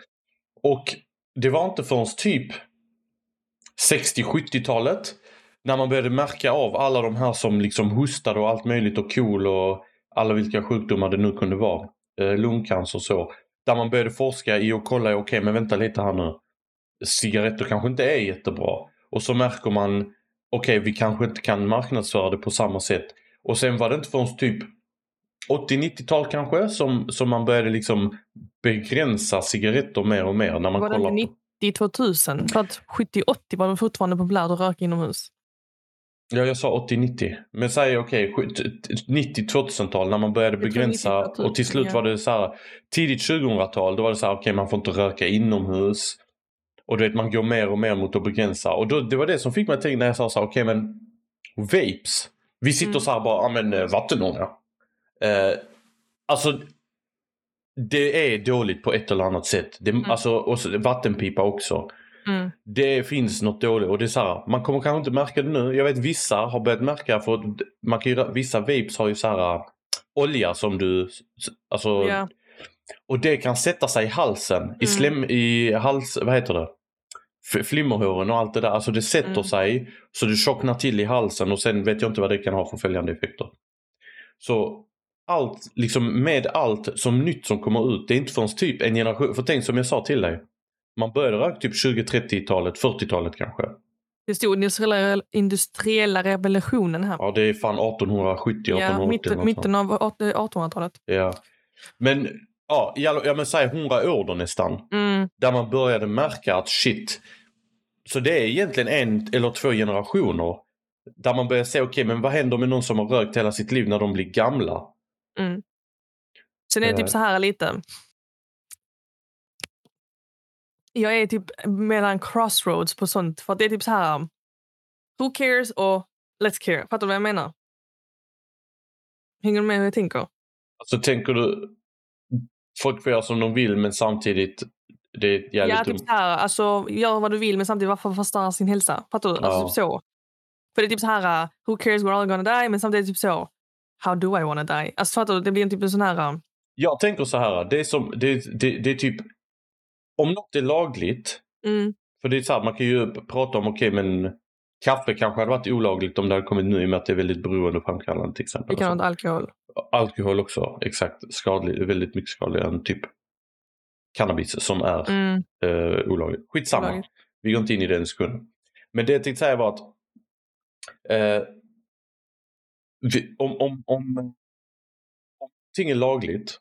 Och det var inte förrän typ 60-70-talet när man började märka av alla de här som liksom hostade och allt möjligt och KOL och alla vilka sjukdomar det nu kunde vara. Eh, lungcancer och så. Där man började forska i och kolla, okej men vänta lite här nu. Cigaretter kanske inte är jättebra. Och så märker man, okej vi kanske inte kan marknadsföra det på samma sätt. Och sen var det inte förrän typ 80-90-tal kanske som, som man började liksom begränsa cigaretter mer och mer. När man Var det kollar inte på... 90-2000? För att 70-80 var det fortfarande populärt att röka inomhus. Ja, jag sa 80-90. Men säg okej, okay, 90-2000-tal när man började begränsa 90-tal, och till slut var det så här tidigt 2000-tal då var det så här okej okay, man får inte röka inomhus. Och du vet man går mer och mer mot att begränsa och då, det var det som fick mig att tänka när jag sa så här okej okay, men vapes. Vi sitter Mm. så här bara, ja men eh, vattenånga. Eh, alltså det är dåligt på ett eller annat sätt. Det, alltså, och så, vattenpipa också. Mm. Det finns något dåligt och det är så här, man kommer kanske inte märka det nu. Jag vet vissa har börjat märka för att man kan ju, vissa vapes har ju så här äh, olja som du, alltså, Ja. och det kan sätta sig i halsen, i Mm. slem, i hals, vad heter det? Flimmerhåren och allt det där, alltså det sätter Mm. sig så det tjocknar till i halsen och sen vet jag inte vad det kan ha för följande effekter. Så allt, liksom med allt som nytt som kommer ut, det är inte förrän typ en generation, för tänk som jag sa till dig. Man började röka typ 20-30-talet, 40-talet kanske. Det stod industriella, industriella revolutionen här. Ja det är fan 1870, 1880 Ja, mitten, av 1800-talet. Ja. Men, ja, ja men säg 100 år då nästan. Mm. Där man började märka att shit. Så det är egentligen en eller två generationer. Där man börjar se, okej men vad händer med någon som har rökt hela sitt liv när de blir gamla? Mm. Sen är det Eh. typ så här lite. Jag är typ mellan crossroads på sånt. För det är typ så här. Who cares och let's care. Fattar du vad jag menar? Hänger du med hur jag tänker? Alltså tänker du, folk får göra som de vill men samtidigt det är jävligt Ja, typ så här, alltså, gör vad du vill men samtidigt varför förstöra sin hälsa? Fattar du? Alltså, Ja. typ så. För det är typ så här, who cares we're all gonna die? Men samtidigt typ så, how do I wanna die? Alltså fattar du? Det blir en typ en sån här... uh, Jag tänker så här, det är, som, det, det, det är typ om något är lagligt, Mm, för det är så här, man kan ju prata om okej men kaffe kanske hade varit olagligt om det hade kommit nu i och med att det är väldigt beroendeframkallande till exempel. och så. likadant alkohol. Alkohol också, exakt. Skadlig, väldigt mycket skadligare än typ cannabis som är Mm, eh, olagligt. Skitsamma. olagligt. Vi går inte in i den diskussionen. Men det jag tänkte säga var att eh, vi, om, om, om, om någonting är lagligt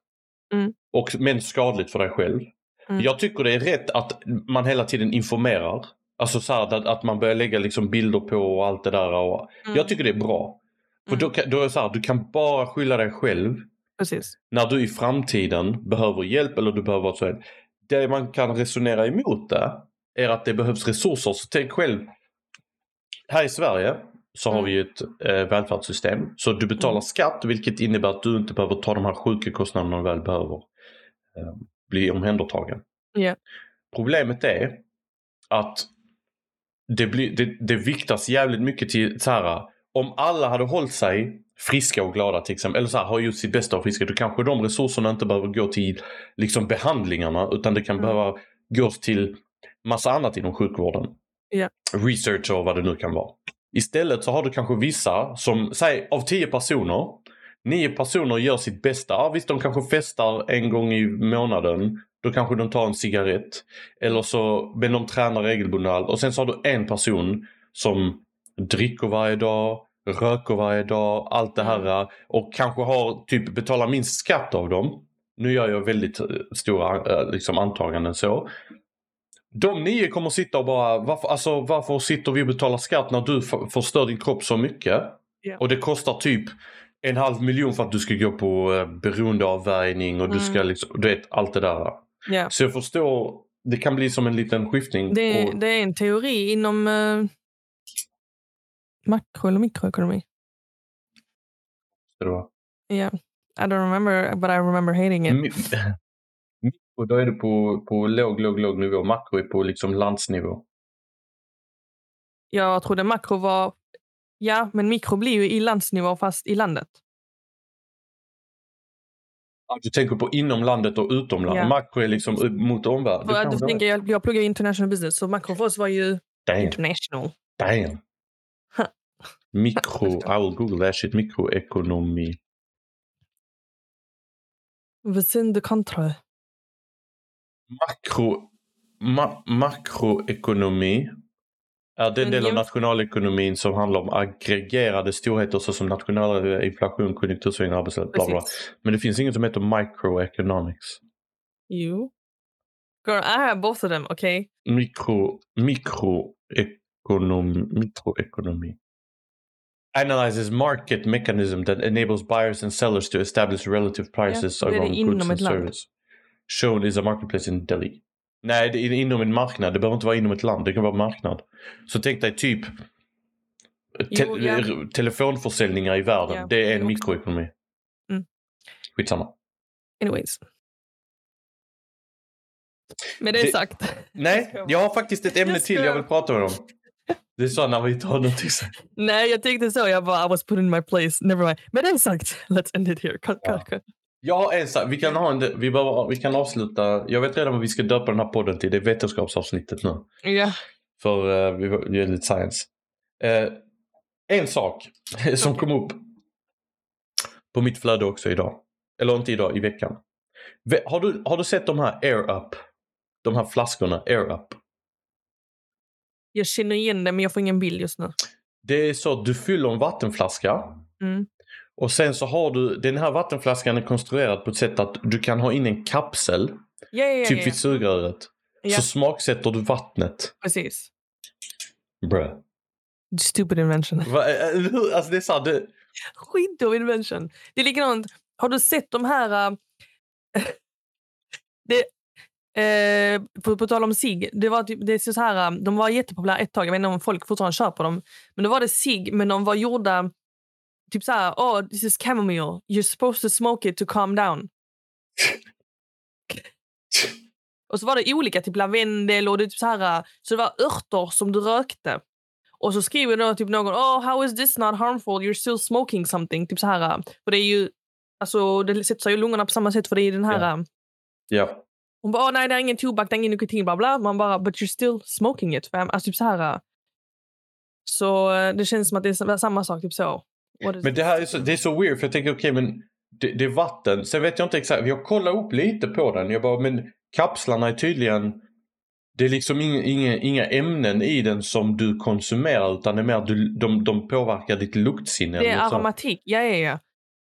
Mm. och men skadligt för dig själv. Mm. Jag tycker det är rätt att man hela tiden informerar. Alltså så här, att, man börjar lägga liksom bilder på och allt det där. Och, Mm. Jag tycker det är bra. För Mm. då, kan, då är det så här, du kan bara skylla dig själv Precis. när du i framtiden behöver hjälp eller du behöver så här. Det man kan resonera emot det är att det behövs resurser. Så tänk själv. Här i Sverige så har Mm. vi ett eh, välfärdssystem. Så du betalar Mm. skatt vilket innebär att du inte behöver ta de här sjuka kostnaderna när du väl behöver eh, bli omhändertagen. Ja. Problemet är att det, blir, det, det viktas jävligt mycket till så här. Om alla hade hållit sig friska och glada till exempel, eller så här, har gjort sitt bästa och friska, då kanske de resurserna inte behöver gå till liksom behandlingarna utan det kan Mm. behöva gås till massa annat inom sjukvården. Ja. Research och vad det nu kan vara. Istället så har du kanske vissa som, säg av tio personer, nio personer gör sitt bästa. Ja, visst, de kanske festar en gång i månaden. Då kanske de tar en cigarett. Eller så, men de tränar regelbundet. och allt. Och sen så har du en person som dricker varje dag, röker varje dag, allt det här. Och kanske har typ betalar minst skatt av dem. Nu gör jag väldigt eh, stora eh, liksom, antaganden så. De nio kommer sitta och bara, varför, alltså, varför sitter vi och betalar skatt när du förstör din kropp så mycket? Ja. Och det kostar typ en halv miljon för att du ska gå på eh, beroendeavvärjning och du ska Mm. liksom, du vet allt det där. Ja. Så jag förstår, det kan bli som en liten skiftning. Det, och, det är en teori inom uh, makro eller mikroekonomi. det var. Ja. I don't remember, but I remember hating it. Mikro, då är det på, på låg, låg, låg nivå. Makro är på liksom landsnivå. Jag trodde makro var... Ja, men mikro blir ju i landsnivå fast i landet. Du tänker på inom landet och utom landet. Ja. Makro är liksom mot omvärlden. För att tänker, jag, jag pluggar international business, så makro för oss var ju Damn, international. damn. Mikro, I will google that shit. Mikroekonomi. Within the control. Makro, ma, makroekonomi är den del av nationalekonomin som handlar om aggregerade storheter såsom nationell inflation, konjunktursvängningar, arbetslöshet, bla bla. Men det finns inget som heter microeconomics. You? Girl, I have both of them, okay? Mikro, mikroekonom, mikroekonomi. Analyzes market mechanism that enables buyers and sellers to establish relative prices among inom goods and ett land. service. Shown is a marketplace in Delhi. Nej, det är inom en marknad. Det behöver inte vara inom ett land. Det kan vara marknad. Så tänk dig typ te- Jo, ja. telefonförsäljningar i världen. Ja, det är en också. mikroekonomi. Mm. Skitsamma. Anyways. Med det, Det- sagt. Nej, jag har faktiskt ett ämne till jag vill prata med om. Det är så när vi har någonting så. Nej, jag tänkte så. Jag bara, I was put in my place. Never mind. Med det sagt, let's end it here. Cut, Ja. cut, cut. Jag har en sak. Vi kan, ha en, vi, behöver, vi kan avsluta. Jag vet redan vad vi ska döpa den här podden till. Det är vetenskapsavsnittet nu. Ja. För uh, vi gör lite science. Eh, en sak som kom upp på mitt flöde också idag. Eller inte idag, i veckan. Ve- Har du, har du sett de här Air Up? De här flaskorna Air Up. Jag känner igen det, men jag får ingen bild just nu. Det är så att du fyller en vattenflaska. Mm. Och sen så har du, den här vattenflaskan är konstruerad på ett sätt att du kan ha in en kapsel. Ja, ja, typ vid sugröret. Så smaksätter du vattnet. precis. Bruh. Stupid invention. Va, eh, hur? alltså det är här, det, Skitdum invention. Det är likadant. Har du sett de här... äh, det, eh, på, på tal om sig. Det var, typ, det är så här, de var jättepopulära ett tag. Jag vet inte om folk fortfarande köper dem. Men då var det sig, men de var gjorda... Typ så här, oh, this is chamomile. You're supposed to smoke it to calm down. Och så var det olika, typ lavendel och det typ så här, så det var örter som du rökte. Och så skriver då typ någon oh how is this not harmful you're still smoking something. Typ så här. För det är ju, alltså det sätter sig i lungorna på samma sätt för det är den här. Ja. Ja. Hon bara oh, nej det är ingen tobak, det är ingen nikotin bla bla. Man bara but you're still smoking it. Fam. Alltså typ så här. Så eh, det känns som att det är samma sak. Typ så. Men det här är så, det är så weird för jag tänker okej men det, det är vatten. Sen vet jag inte exakt. Jag kollar upp lite på den. Jag bara men kapslarna är tydligen det är liksom inga, inga, inga ämnen i den som du konsumerar utan det är mer att du, de, de påverkar ditt luktsinne. Det är aromatik. Ja, ja, ja.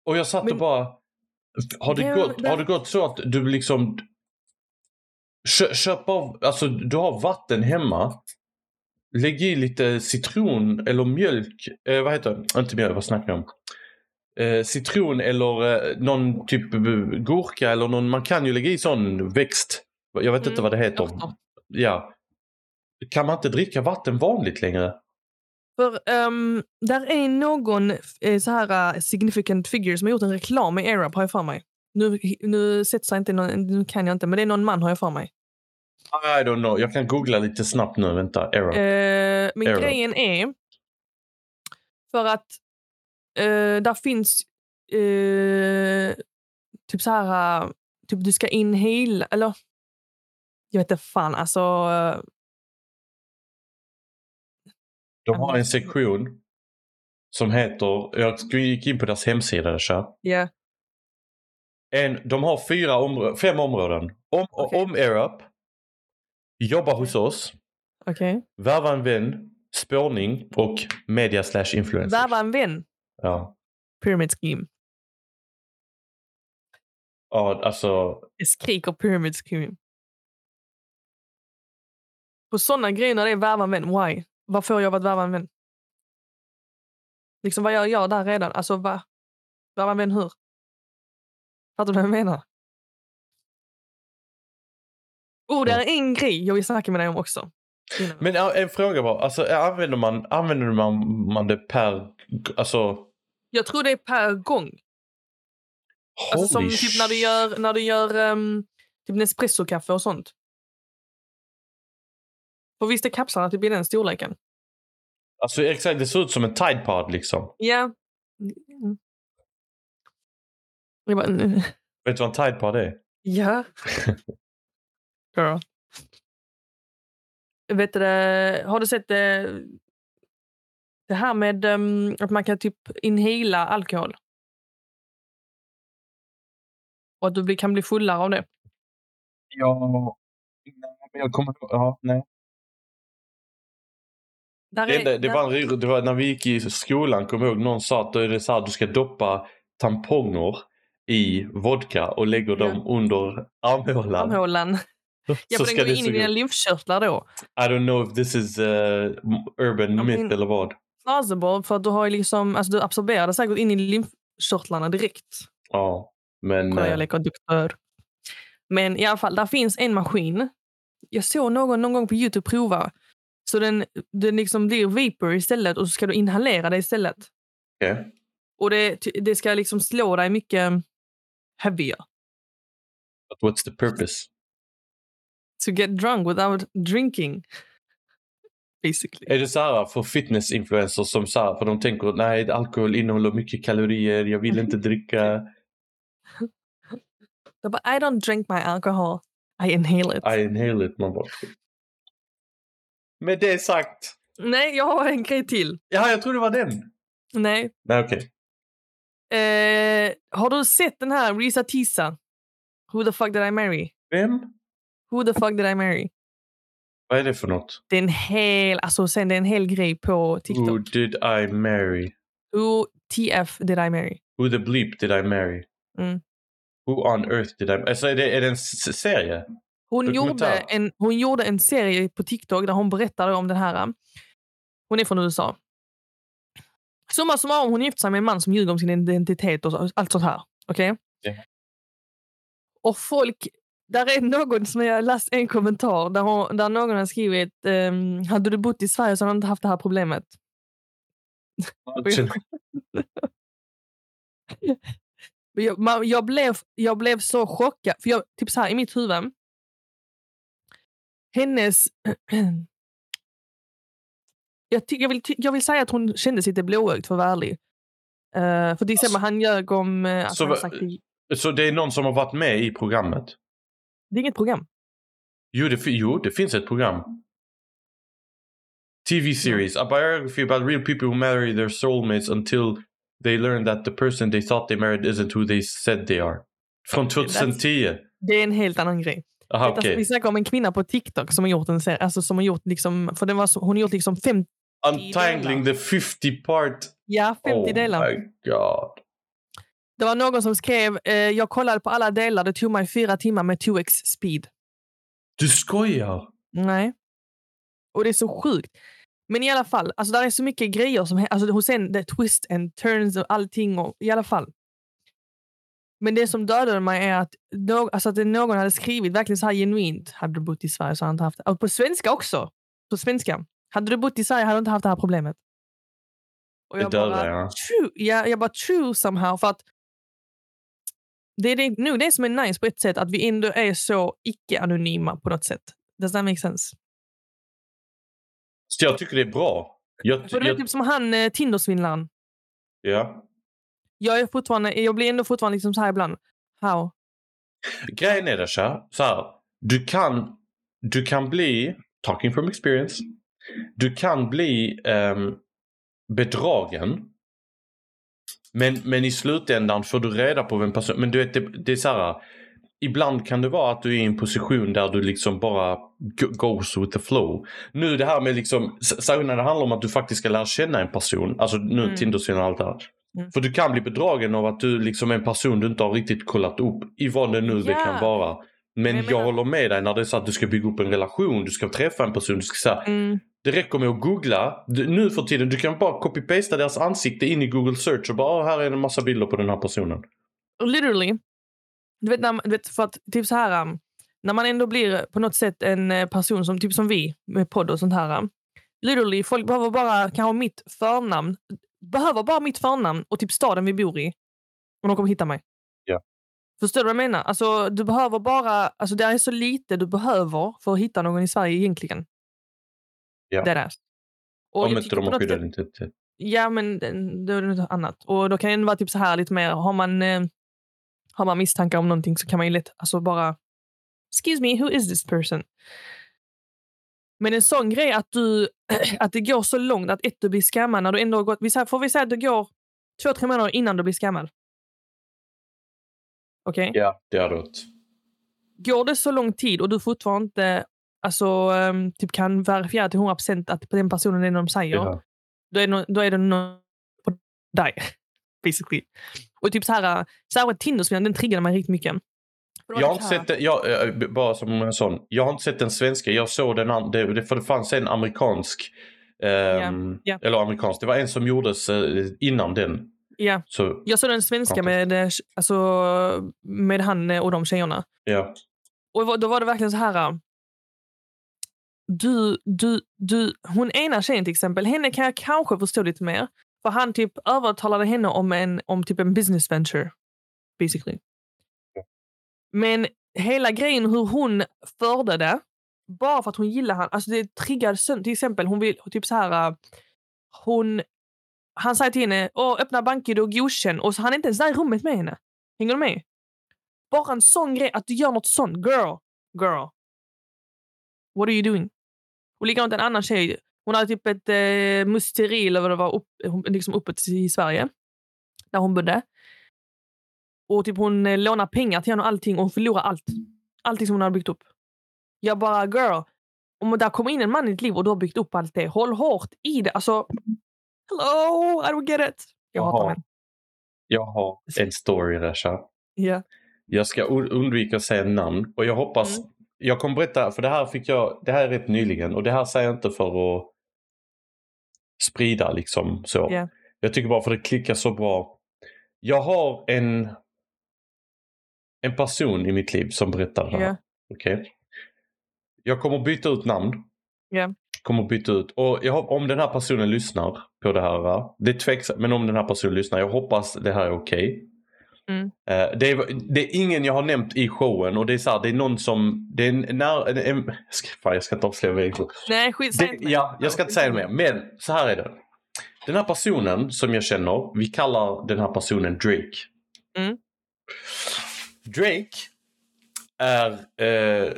Och jag satt och Men- bara... Har det, Det- gått, det- har det gått så att du liksom... Kö, köp av... Alltså du har vatten hemma. Lägg i lite citron eller mjölk. Eh, vad heter det? Inte mjölk, vad snackar jag om? Eh, citron eller eh, någon typ eh, gurka eller någon... Man kan ju lägga i sån växt. Jag vet inte Mm, vad det heter. Ja. Kan man inte dricka vatten vanligt längre? För um, där är någon eh, så här uh, significant figure som har gjort en reklam med Arab har jag för mig. Nu, nu, sätter jag inte någon, nu kan jag inte, men det är någon man har jag för mig. I don't know. Jag kan googla lite snabbt nu. Vänta. Error. Eh, men Arab. grejen är för att eh, där finns eh, typ så här, typ du ska inhala, eller jag vet inte fan, alltså eh, De har en sektion som heter, jag gick in på deras hemsida ja. en, De har fyra områ- fem områden. Om, Okej. om AirUp, jobba hos oss, Okej. värva en vän, spårning och media slash influencer. Värva en vän. Ja. Pyramid scheme. ja, alltså. Jag skriker pyramid scheme. På sådana grejer när det är värva en vän, why? Vad får jag av att värva en vän? Liksom vad gör jag där redan? Alltså va? Värva en vän hur? Fattar du vad jag menar? Oh, det är en grej jag vill snacka med dig om också. Innan. Men en fråga bara. Alltså, använder, man, använder man, man det per... Alltså... Jag tror det är per gång. Alltså som holy typ när du gör, när du gör um, typ Nespresso-kaffe och sånt. För visst är kapslarna typ i den storleken? Alltså exakt, det ser ut som en Tide Pod liksom. Ja. Mm. Jag bara. Vet du vad en Tide Pod är? ja. Girl. Vet du, det, har du sett det, det här med um, att man kan typ inhala alkohol? Och att du blir, kan bli fullare av det. Ja. Nej, men jag kommer Ja, nej. Det, är- enda- det, där- var, det var när vi gick i skolan, kommer jag ihåg, någon sa att är det så här, du ska doppa tamponger i vodka och lägger Ja. dem under armhålan. armhålan. Ja, så för den går in i dina lymfkörtlar då. I don't know if this is uh, urban Ja, myth eller vad. Plausible, för att du har ju liksom, alltså du absorberar det säkert in i lymfkörtlarna direkt. Ja, men... Kolla, eh, jag leker doktor. Men i alla fall, där finns en maskin. Jag såg någon någon gång på Youtube prova. Så den, den liksom blir vapor istället och så ska du inhalera det istället. okej. Och det, det ska liksom slå dig mycket heavier. But what's the purpose? To get drunk without drinking. Basically. Är det så här för fitness-influencers som så här, för de tänker nej alkohol innehåller mycket kalorier, jag vill inte dricka, bara, I don't drink my alcohol. I inhale it. I inhale it. Man bara... Med det sagt. Nej, jag har en grej till. Ja, jag tror det var den. Nej. Nej, okej. Eh, har du sett den här Risa Tisa? Who the fuck did I marry? Vem? Who the fuck did I marry? Vad är det för något? Det är en hel, alltså sen det är en hel grej på TikTok. Who did I marry? Who TF did I marry? Who the bleep did I marry? Mm. Who on earth did I... Alltså är det, är det en serie? Hon gjorde, en, hon gjorde en serie på TikTok där hon berättade om den här. Hon är från USA. Summa summarum, hon gift sig med en man som ljuger om sin identitet och allt sånt här. Okej? Ja. Och folk... Där är någon som jag läst en kommentar där, hon, där någon har skrivit ehm, hade du bott i Sverige så hade du inte haft det här problemet. Jag, man, jag, blev, jag blev så chockad. För jag, typ så här, I mitt huvud hennes... jag, ty- jag, vill, jag vill säga att hon kändes lite blåögd för att vara ärlig. Eh, för till exempel Alltså- han ljög om uh, att Så sagt. Så det är någon som har varit med i programmet? Det är inget program. Jo, det, jo, det finns ett program. TV series, a biography about real people who marry their soulmates until they learn that the person they thought they married isn't who they said they are. Från 2010. Det är en helt annan grej. Aha, alltså, okej. vi snackar om en kvinna på TikTok som har gjort en serie. Alltså, som har gjort liksom, för den var hon har gjort liksom fem, Untangling the 50 part. ja, 50 oh delar. my god. Det var någon som skrev, eh, jag kollade på alla delar, det tog mig fyra timmar med 2x speed. Du skojar? Nej. Och det är så sjukt. Men i alla fall, alltså där är så mycket grejer som alltså hos sen, det twist and turns och allting och i alla fall. Men det som dödade mig är att, nå- alltså att det någon hade skrivit verkligen så här genuint. Hade du bott i Sverige så hade du inte haft det. Och på svenska också. På svenska. Hade du bott i Sverige hade du inte haft det här problemet. Och Det jag dödar, bara, ja. true, ja, jag bara true somehow. För att det är det, nu det som är nice på ett sätt, att vi ändå är så icke-anonyma på något sätt. Does that make sense? Så jag tycker det är bra. Jag, För det är jag, typ som han eh, Tindersvindlaren. ja. Jag, är fortfarande, jag blir ändå fortfarande liksom så här ibland. How? Grejen är det så här. Du kan, du kan bli, talking from experience, du kan bli ehm, bedragen. Men, men i slutändan får du reda på vem person, men du vet det, det är så här. Ibland kan det vara att du är i en position där du liksom bara go- goes with the flow. Nu det här med liksom, särskilt när det handlar om att du faktiskt ska lära känna en person, alltså nu Mm. Tindersvindel och allt det här. Mm. För du kan bli bedragen av att du liksom är en person du inte har riktigt kollat upp i vad det nu det Ja. kan vara. Men Men jag, jag menar- håller med dig när det är så att du ska bygga upp en relation, du ska träffa en person, du ska säga Mm. Det räcker med att googla. Du, nu för tiden, du kan bara copy-pasta deras ansikte in i Google search och bara "Ah, här är en massa bilder på den här personen. Literally. Du vet, när, du vet, för att typ så här, um, när man ändå blir på något sätt en eh, person som, typ som vi med podd och sånt här. um, Literally, folk behöver bara kanske mitt förnamn. Behöver bara mitt förnamn och typ staden vi bor i. Och de kommer hitta mig. Förstår du vad jag menar? Alltså, du behöver bara, alltså, det är så lite du behöver för att hitta någon i Sverige egentligen. Ja. Deadass. Och Om inte de har skyddat identitet. Ja, men då är det något annat. Och då kan det vara typ så här lite mer, har man, eh, har man misstankar om någonting så kan man ju lätt alltså bara Excuse me, who is this person? Men en sån grej att du att det går så långt att ett, du blir skammad när du ändå har gått, vi får vi säga att det går två, tre månader innan du blir skammad? Okej? Ja, det är det. Går det så lång tid och du fortfarande inte alltså, ehm, typ kan verifiera till 100% att den personen är det de säger, Ja. då är det, nå- då är det något på dig. Basically. Och typ så här, särskilt Tindersvindlaren, den triggade mig riktigt mycket. Jag har inte sett den, jag, eh, bara som en sån. Jag har inte sett den svenska. Jag såg den det, för det fanns en amerikansk. ehm, ja. Eller amerikansk. Det var en som gjordes eh, innan den. Ja, Så, jag såg den svenska med, eh, alltså, med han eh, och de tjejerna. ja. Och då- då var det verkligen så här. Du, du, du, hon ena tjejen till exempel, henne kan jag kanske förstå lite mer. För han typ övertalade henne om en, om typ en business venture. Basically. Men hela grejen hur hon förde det, bara för att hon gillar han, alltså det triggade sönder. Till exempel, hon vill typ så här. äh, Hon, han säger till henne, Åh, öppna bank-id och godkänn. Och så han är inte ens där i rummet med henne. Hänger du med? Bara en sån grej, att du gör något sånt. Girl, girl. What are you doing? Och likadant en annan tjej. Hon hade typ ett eh, musteri eller vad det var upp, hon- liksom uppåt i Sverige. Där hon bodde. Och typ hon eh, lånar pengar till henne och allting och hon förlorar allt. Allting som hon hade byggt upp. Jag bara, girl. Om det kommer in en man i ditt liv och du har byggt upp allt det, håll hårt i det. Alltså, hello, I don't get it. Jag hatar Jaha. män. Jag har en story Resha. Ja. Jag ska undvika att säga namn och jag hoppas Mm. Jag kommer berätta, för det här fick jag, det här är rätt nyligen och det här säger jag inte för att sprida liksom så. Ja. Jag tycker bara för det klickar så bra. Jag har en en person i mitt liv som berättar det här. Ja. Okej? Jag kommer byta ut namn. Ja. Kommer byta ut. Och jag, om den här personen lyssnar på det här. Det är tveksamt, men om den här personen lyssnar. Jag hoppas det här är okej. Mm. Eh, det, är, det är ingen jag har nämnt i showen och det är så här, det är någon som, det är när, en, en, fan, jag ska inte avslöja vad jag Nej, skit, det. Ja, jag ska inte säga mer. Men så här är det. Den här personen som jag känner, vi kallar den här personen Drake. Mm. Drake är eh,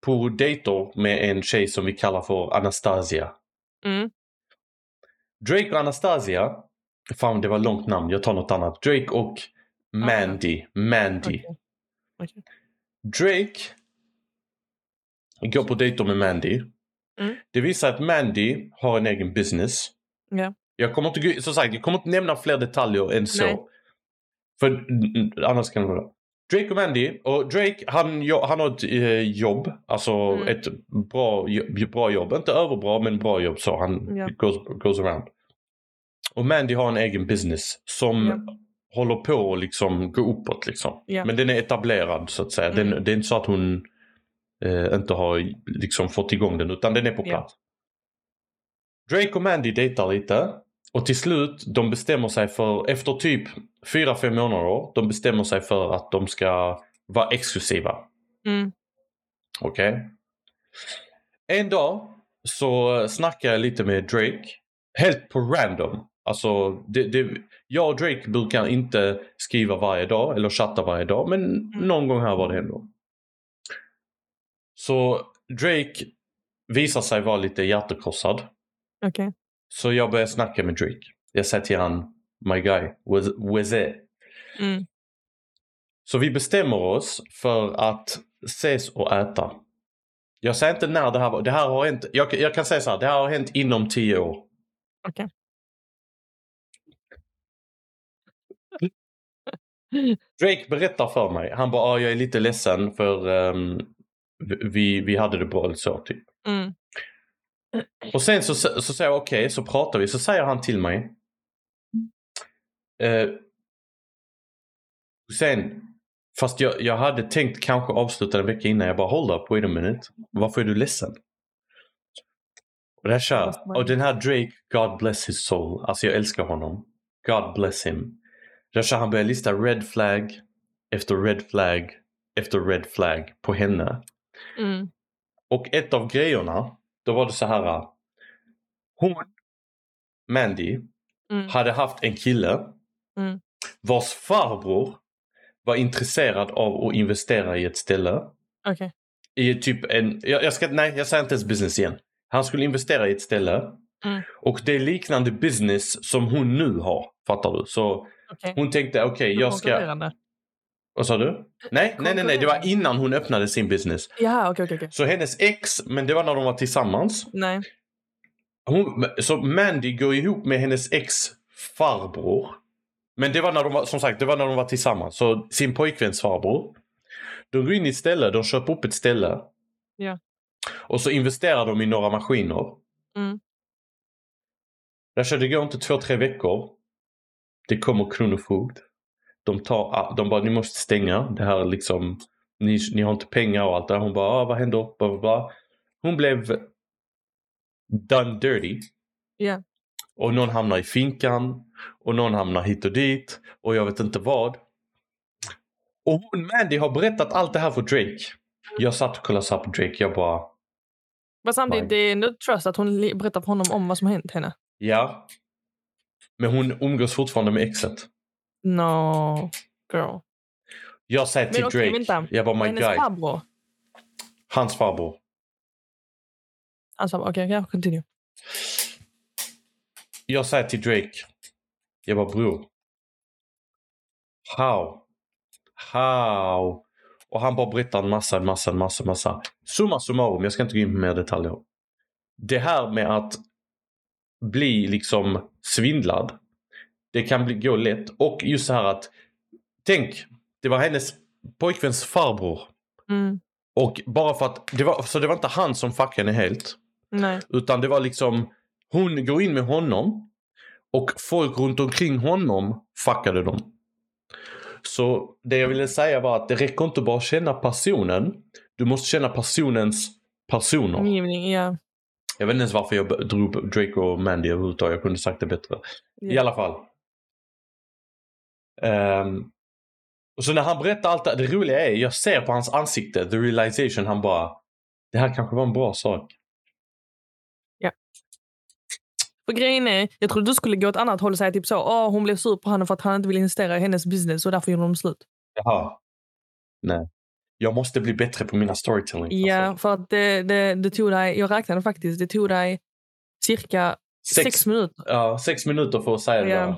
på dejter med en tjej som vi kallar för Anastasia. Mm. Drake och Anastasia, fan det var långt namn, jag tar något annat. Drake och Mandy. Mandy. Okej. Okej. Drake går på dejter med Mandy. Mm. Det visar att Mandy har en egen business. Ja. Jag kommer inte, som sagt, jag kommer inte nämna fler detaljer än så. Nej. För annars kan det vara. Drake och Mandy. Och Drake han, han har ett eh, jobb. Alltså Mm. ett bra, bra jobb. Inte överbra men bra jobb så. Han Ja. goes, goes around. Och Mandy har en egen business som Ja. håller på att liksom gå uppåt liksom. Ja. Men den är etablerad så att säga. Mm. Den, det är inte så att hon eh, inte har liksom fått igång den utan den är på plats. Drake och Mandy dejtar lite och till slut de bestämmer sig för, efter typ 4-5 månader, de bestämmer sig för att de ska vara exklusiva. Mm. Okej? En dag så snackar jag lite med Drake. Helt på random. Alltså, det, det, jag och Drake brukar inte skriva varje dag eller chatta varje dag men någon gång här var det ändå. Så Drake visar sig vara lite hjärtekrossad. Okej. Så jag börjar snacka med Drake. Jag säger till han, my guy, Weze. Mm. Så vi bestämmer oss för att ses och äta. Jag säger inte när det här var. Det här har hänt. Jag, jag kan säga så här. Det här har hänt inom tio år. Okej. Drake berättar för mig. Han bara, ah, jag är lite ledsen för ehm, vi, vi hade det bra så typ. Mm. Och sen så, så säger jag okej, så pratar vi. Så säger han till mig. Eh, sen, fast jag, jag hade tänkt kanske avsluta en vecka innan. Jag bara hold up, wait a minute. Varför är du ledsen? Och, där kör, Måste man- och den här Drake, God bless his soul. Alltså jag älskar honom. God bless him. Kör han börjar lista red flag efter red flag efter red flag på henne. Mm. Och ett av grejerna, då var det så här. Hon, Mandy, Mm. hade haft en kille Mm. vars farbror var intresserad av att investera i ett ställe. Okej. I typ en, jag, jag ska, nej jag säger inte ens business igen. Han skulle investera i ett ställe. Mm. Och det är liknande business som hon nu har. Fattar du? Så Okej. hon tänkte okej jag ska... Vad sa du? Nej, nej, nej, nej. Det var innan hon öppnade sin business. Jaha, okej, okej, okej. Så hennes ex, men det var när de var tillsammans. Nej. Hon, så Mandy går ihop med hennes ex farbror. Men det var när de var, som sagt, det var när de var tillsammans. Så sin pojkväns farbror. De går in i ett ställe, de köper upp ett ställe. Ja. Och så investerar de i några maskiner. Mm. Där så det går inte två, tre veckor. Det kommer kronofogd. De tar, de bara, ni måste stänga. Det här är liksom, ni, ni har inte pengar och allt det. Hon bara, ah, vad händer? Bla, bla, bla. Hon blev done dirty. Ja. Och någon hamnar i finkan. Och någon hamnar hit och dit. Och jag vet inte vad. Och hon, Mandy, har berättat allt det här för Drake. Jag satt och kollade så på Drake. Jag bara, Men samtidigt, det är ändå trust att hon berättar för honom om vad som har hänt henne. ja. Men hon umgås fortfarande med exet. No, girl. Jag säger till Drake. vänta. Jag bara, my Hennes guy. farbror. Hans farbror. Hans farbror, okej, okay, continue. Jag säger till Drake. Jag bara bror. How? How? Och han bara berättar en massa, en massa, en massa, massa. Summa summarum, jag ska inte gå in på mer detaljer. Det här med att bli liksom svindlad. Det kan bli, gå lätt. Och just så här att. Tänk, det var hennes pojkväns farbror. Mm. Och bara för att, det var, så det var inte han som fuckade henne helt. Nej. Utan det var liksom, hon går in med honom och folk runt omkring honom fuckade dem. Så det jag ville säga var att det räcker inte bara känna personen. Du måste känna personens personer. Omgivning, ja. Jag vet inte ens varför jag drog upp Drake och Mandy överhuvudtaget. Jag kunde sagt det bättre. I Ja. alla fall. Ehm, och så när han berättar allt det, det roliga är, jag ser på hans ansikte, the realization, han bara, det här kanske var en bra sak. För grejen är, jag trodde du skulle gå åt annat håll och säga typ så, Åh, hon blev sur på honom för att han inte ville investera i hennes business och därför gjorde de slut. Jaha. Nej. Jag måste bli bättre på mina storytelling. Ja, Alltså, för att det, det, det tog dig, jag räknade faktiskt, det tog dig cirka sex, Sex- minuter. ja, sex minuter för att säga det Ja. där.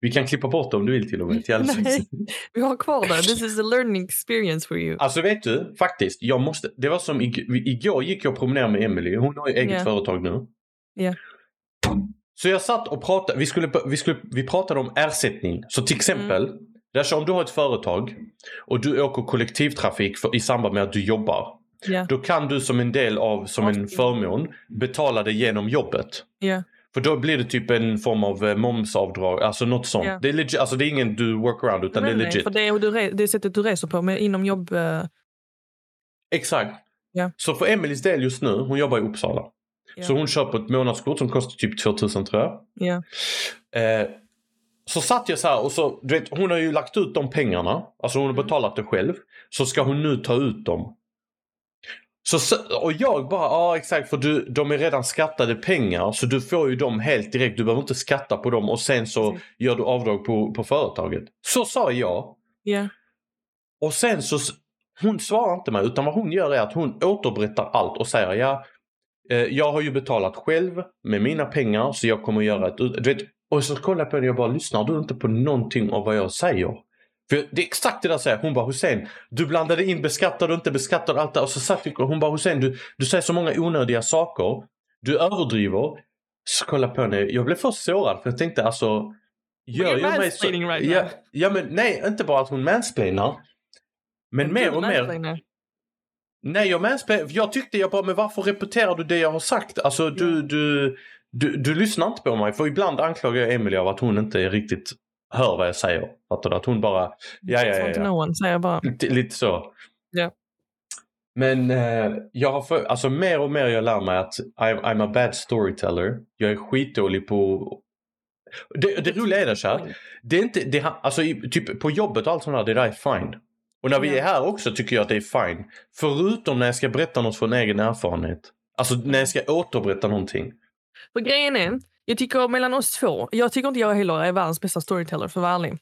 Vi kan klippa bort det om du vill till och med. Till Nej, vi har kvar det. This is a learning experience for you. Alltså vet du, faktiskt, jag måste, det var som ig- igår gick jag och promenerade med Emily. Hon har ju eget Ja. företag nu. Ja. Så jag satt och pratade, vi, skulle, vi, skulle, vi pratade om ersättning. Så till exempel, Mm. Dasha, om du har ett företag och du åker kollektivtrafik för, i samband med att du jobbar. Ja, Då kan du som en del av, som en förmån, betala det genom jobbet. ja, För då blir det typ en form av eh, momsavdrag, alltså något sånt. Ja. Det, är legit, alltså det är ingen du workaround utan Nej, det är nej, legit. För det är, du det är sättet du reser på med, inom jobb. eh, Exakt. Så för Emelies del just nu, hon jobbar i Uppsala. Så hon köper ett månadskort som kostar typ 2000 tror jag. ja, Eh, så satt jag så här och så, du vet, hon har ju lagt ut de pengarna. Alltså hon har Mm. betalat det själv. Så ska hon nu ta ut dem. Så, och jag bara, ja exakt för du, de är redan skattade pengar så du får ju dem helt direkt. Du behöver inte skatta på dem och sen så gör du avdrag på, på företaget. Så sa jag. ja, Och sen så, hon svarar inte mig utan vad hon gör är att hon återberättar allt och säger ja, eh, jag har ju betalat själv med mina pengar så jag kommer göra ett, du vet, och så kollar jag på henne och jag bara lyssnar du inte på någonting av vad jag säger? För det är exakt det där säger hon bara Hussein, du blandade in beskattar du inte beskattar allt det och så satt jag och hon bara Hussein du, du säger så många onödiga saker, du överdriver. Så kollar jag på henne, jag blev först sårad för jag tänkte alltså Gör jag mig så... right ja, ja men nej, inte bara att hon mansplainar. Men mer Du och mer. Nej, jag mansplainar. Jag tyckte jag bara, men varför repeterar du det jag har sagt? Alltså du, du, du, du lyssnar inte på mig. För ibland anklagar jag Emily av att hon inte riktigt hör vad jag säger. Fattar du? Att hon bara, ja ja ja. one, säger bara. Lite, lite så. Ja. Men eh, jag har för, alltså mer och mer jag lär mig att I'm, I'm a bad storyteller. Jag är skitdålig på... Det, det roliga är det så här. Det är inte, det, alltså typ på jobbet och allt sånt där, det där är fine. Och när vi är här också tycker jag att det är fine. Förutom när jag ska berätta något från egen erfarenhet. Alltså när jag ska återberätta någonting. För grejen är, jag tycker mellan oss två, jag tycker inte jag heller är världens bästa storyteller för att vara ärlig.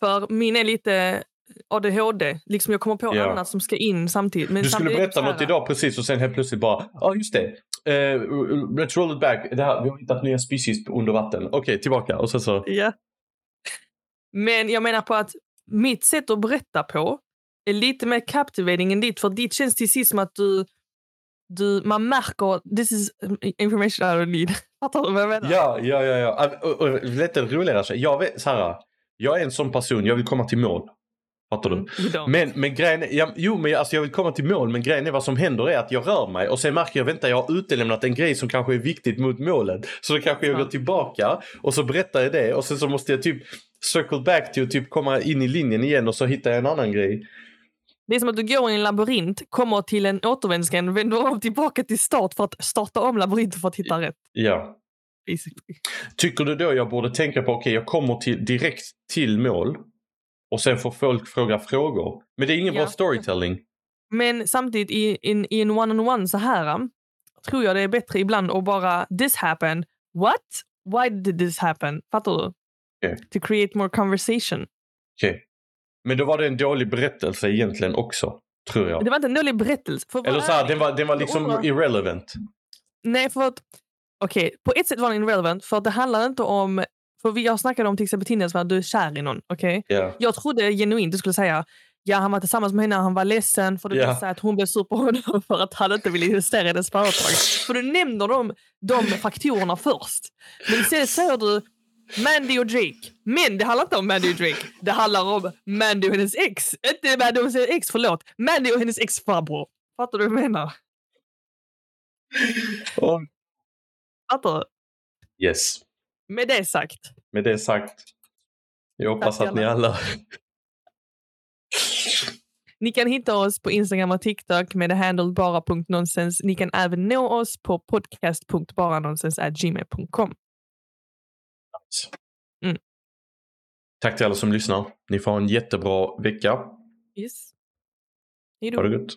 För min är lite ADHD, liksom jag kommer på Ja. annat som ska in samtidigt. Men Du skulle berätta något idag precis och sen helt plötsligt bara, ja ah, just det. Uh, let's roll it back. Det här, vi har hittat nya species under vatten. Okej, tillbaka. Och sen så, Ja. Men jag menar på att mitt sätt att berätta på är lite mer captivating än ditt. För ditt känns till sist som att du, du man märker this is information I don't need. Fattar du vad jag menar? ja, ja, ja. ja. Ah, Och, och, lite roligare. så- Jag vet, så här, jag är en sån person, jag vill komma till mål. Fattar du? Mm. Men, men grejen är, ja, jo men jag- alltså jag vill komma till mål men grejen är vad som händer är att jag rör mig och sen märker jag, vänta jag har utelämnat en grej som kanske är viktigt mot målet. Så då kanske jag Ja. går tillbaka och så berättar jag det och sen så måste jag typ circle back till att typ komma in i linjen igen och så hittar jag en annan grej. Det är som att du går i en labyrint, kommer till en återvändsgränd, vänder om tillbaka till start för att starta om labyrinten för att hitta rätt. Ja. Basically. Tycker du då jag borde tänka på, okej jag kommer till, direkt till mål och sen får folk fråga frågor. Men det är ingen Ja. bra storytelling. Men samtidigt i, in, i en one-on-one så här tror jag det är bättre ibland att bara this happened. What? Why did this happen? Fattar du? Okej. To create more conversation. Okej. Men då var det en dålig berättelse egentligen också, tror jag. Det var inte en dålig berättelse. För Eller så här, den var, den var liksom undrar- irrelevant. Nej, för att... Okej, på ett sätt var den irrelevant för att det handlar inte om... För vi, jag snackade om till exempel Tinder, att du är kär i någon. okej? Ja. Jag trodde genuint du skulle säga ja, han var tillsammans med henne, han var ledsen för det Ja. visade att hon blev sur på honom för att han inte ville investera i hennes företag. För du nämner de, de faktorerna först. Men istället säger du Mandy och Drake. Men det handlar inte om Mandy och Drake. Det handlar om Mandy och hennes ex. Inte Mandy och hennes ex, förlåt. Mandy och hennes ex-farbror. Fattar du vad jag menar? Fattar du? Yes. Med det sagt. Med det sagt. Jag hoppas att ni alla... Ni kan hitta oss på Instagram och TikTok med handle bara.nonsens. Ni kan även nå oss på podcast.baranonsens.gmail.com. Mm. Tack till alla som lyssnar. Ni får ha en jättebra vecka. Yes. Ha det gott.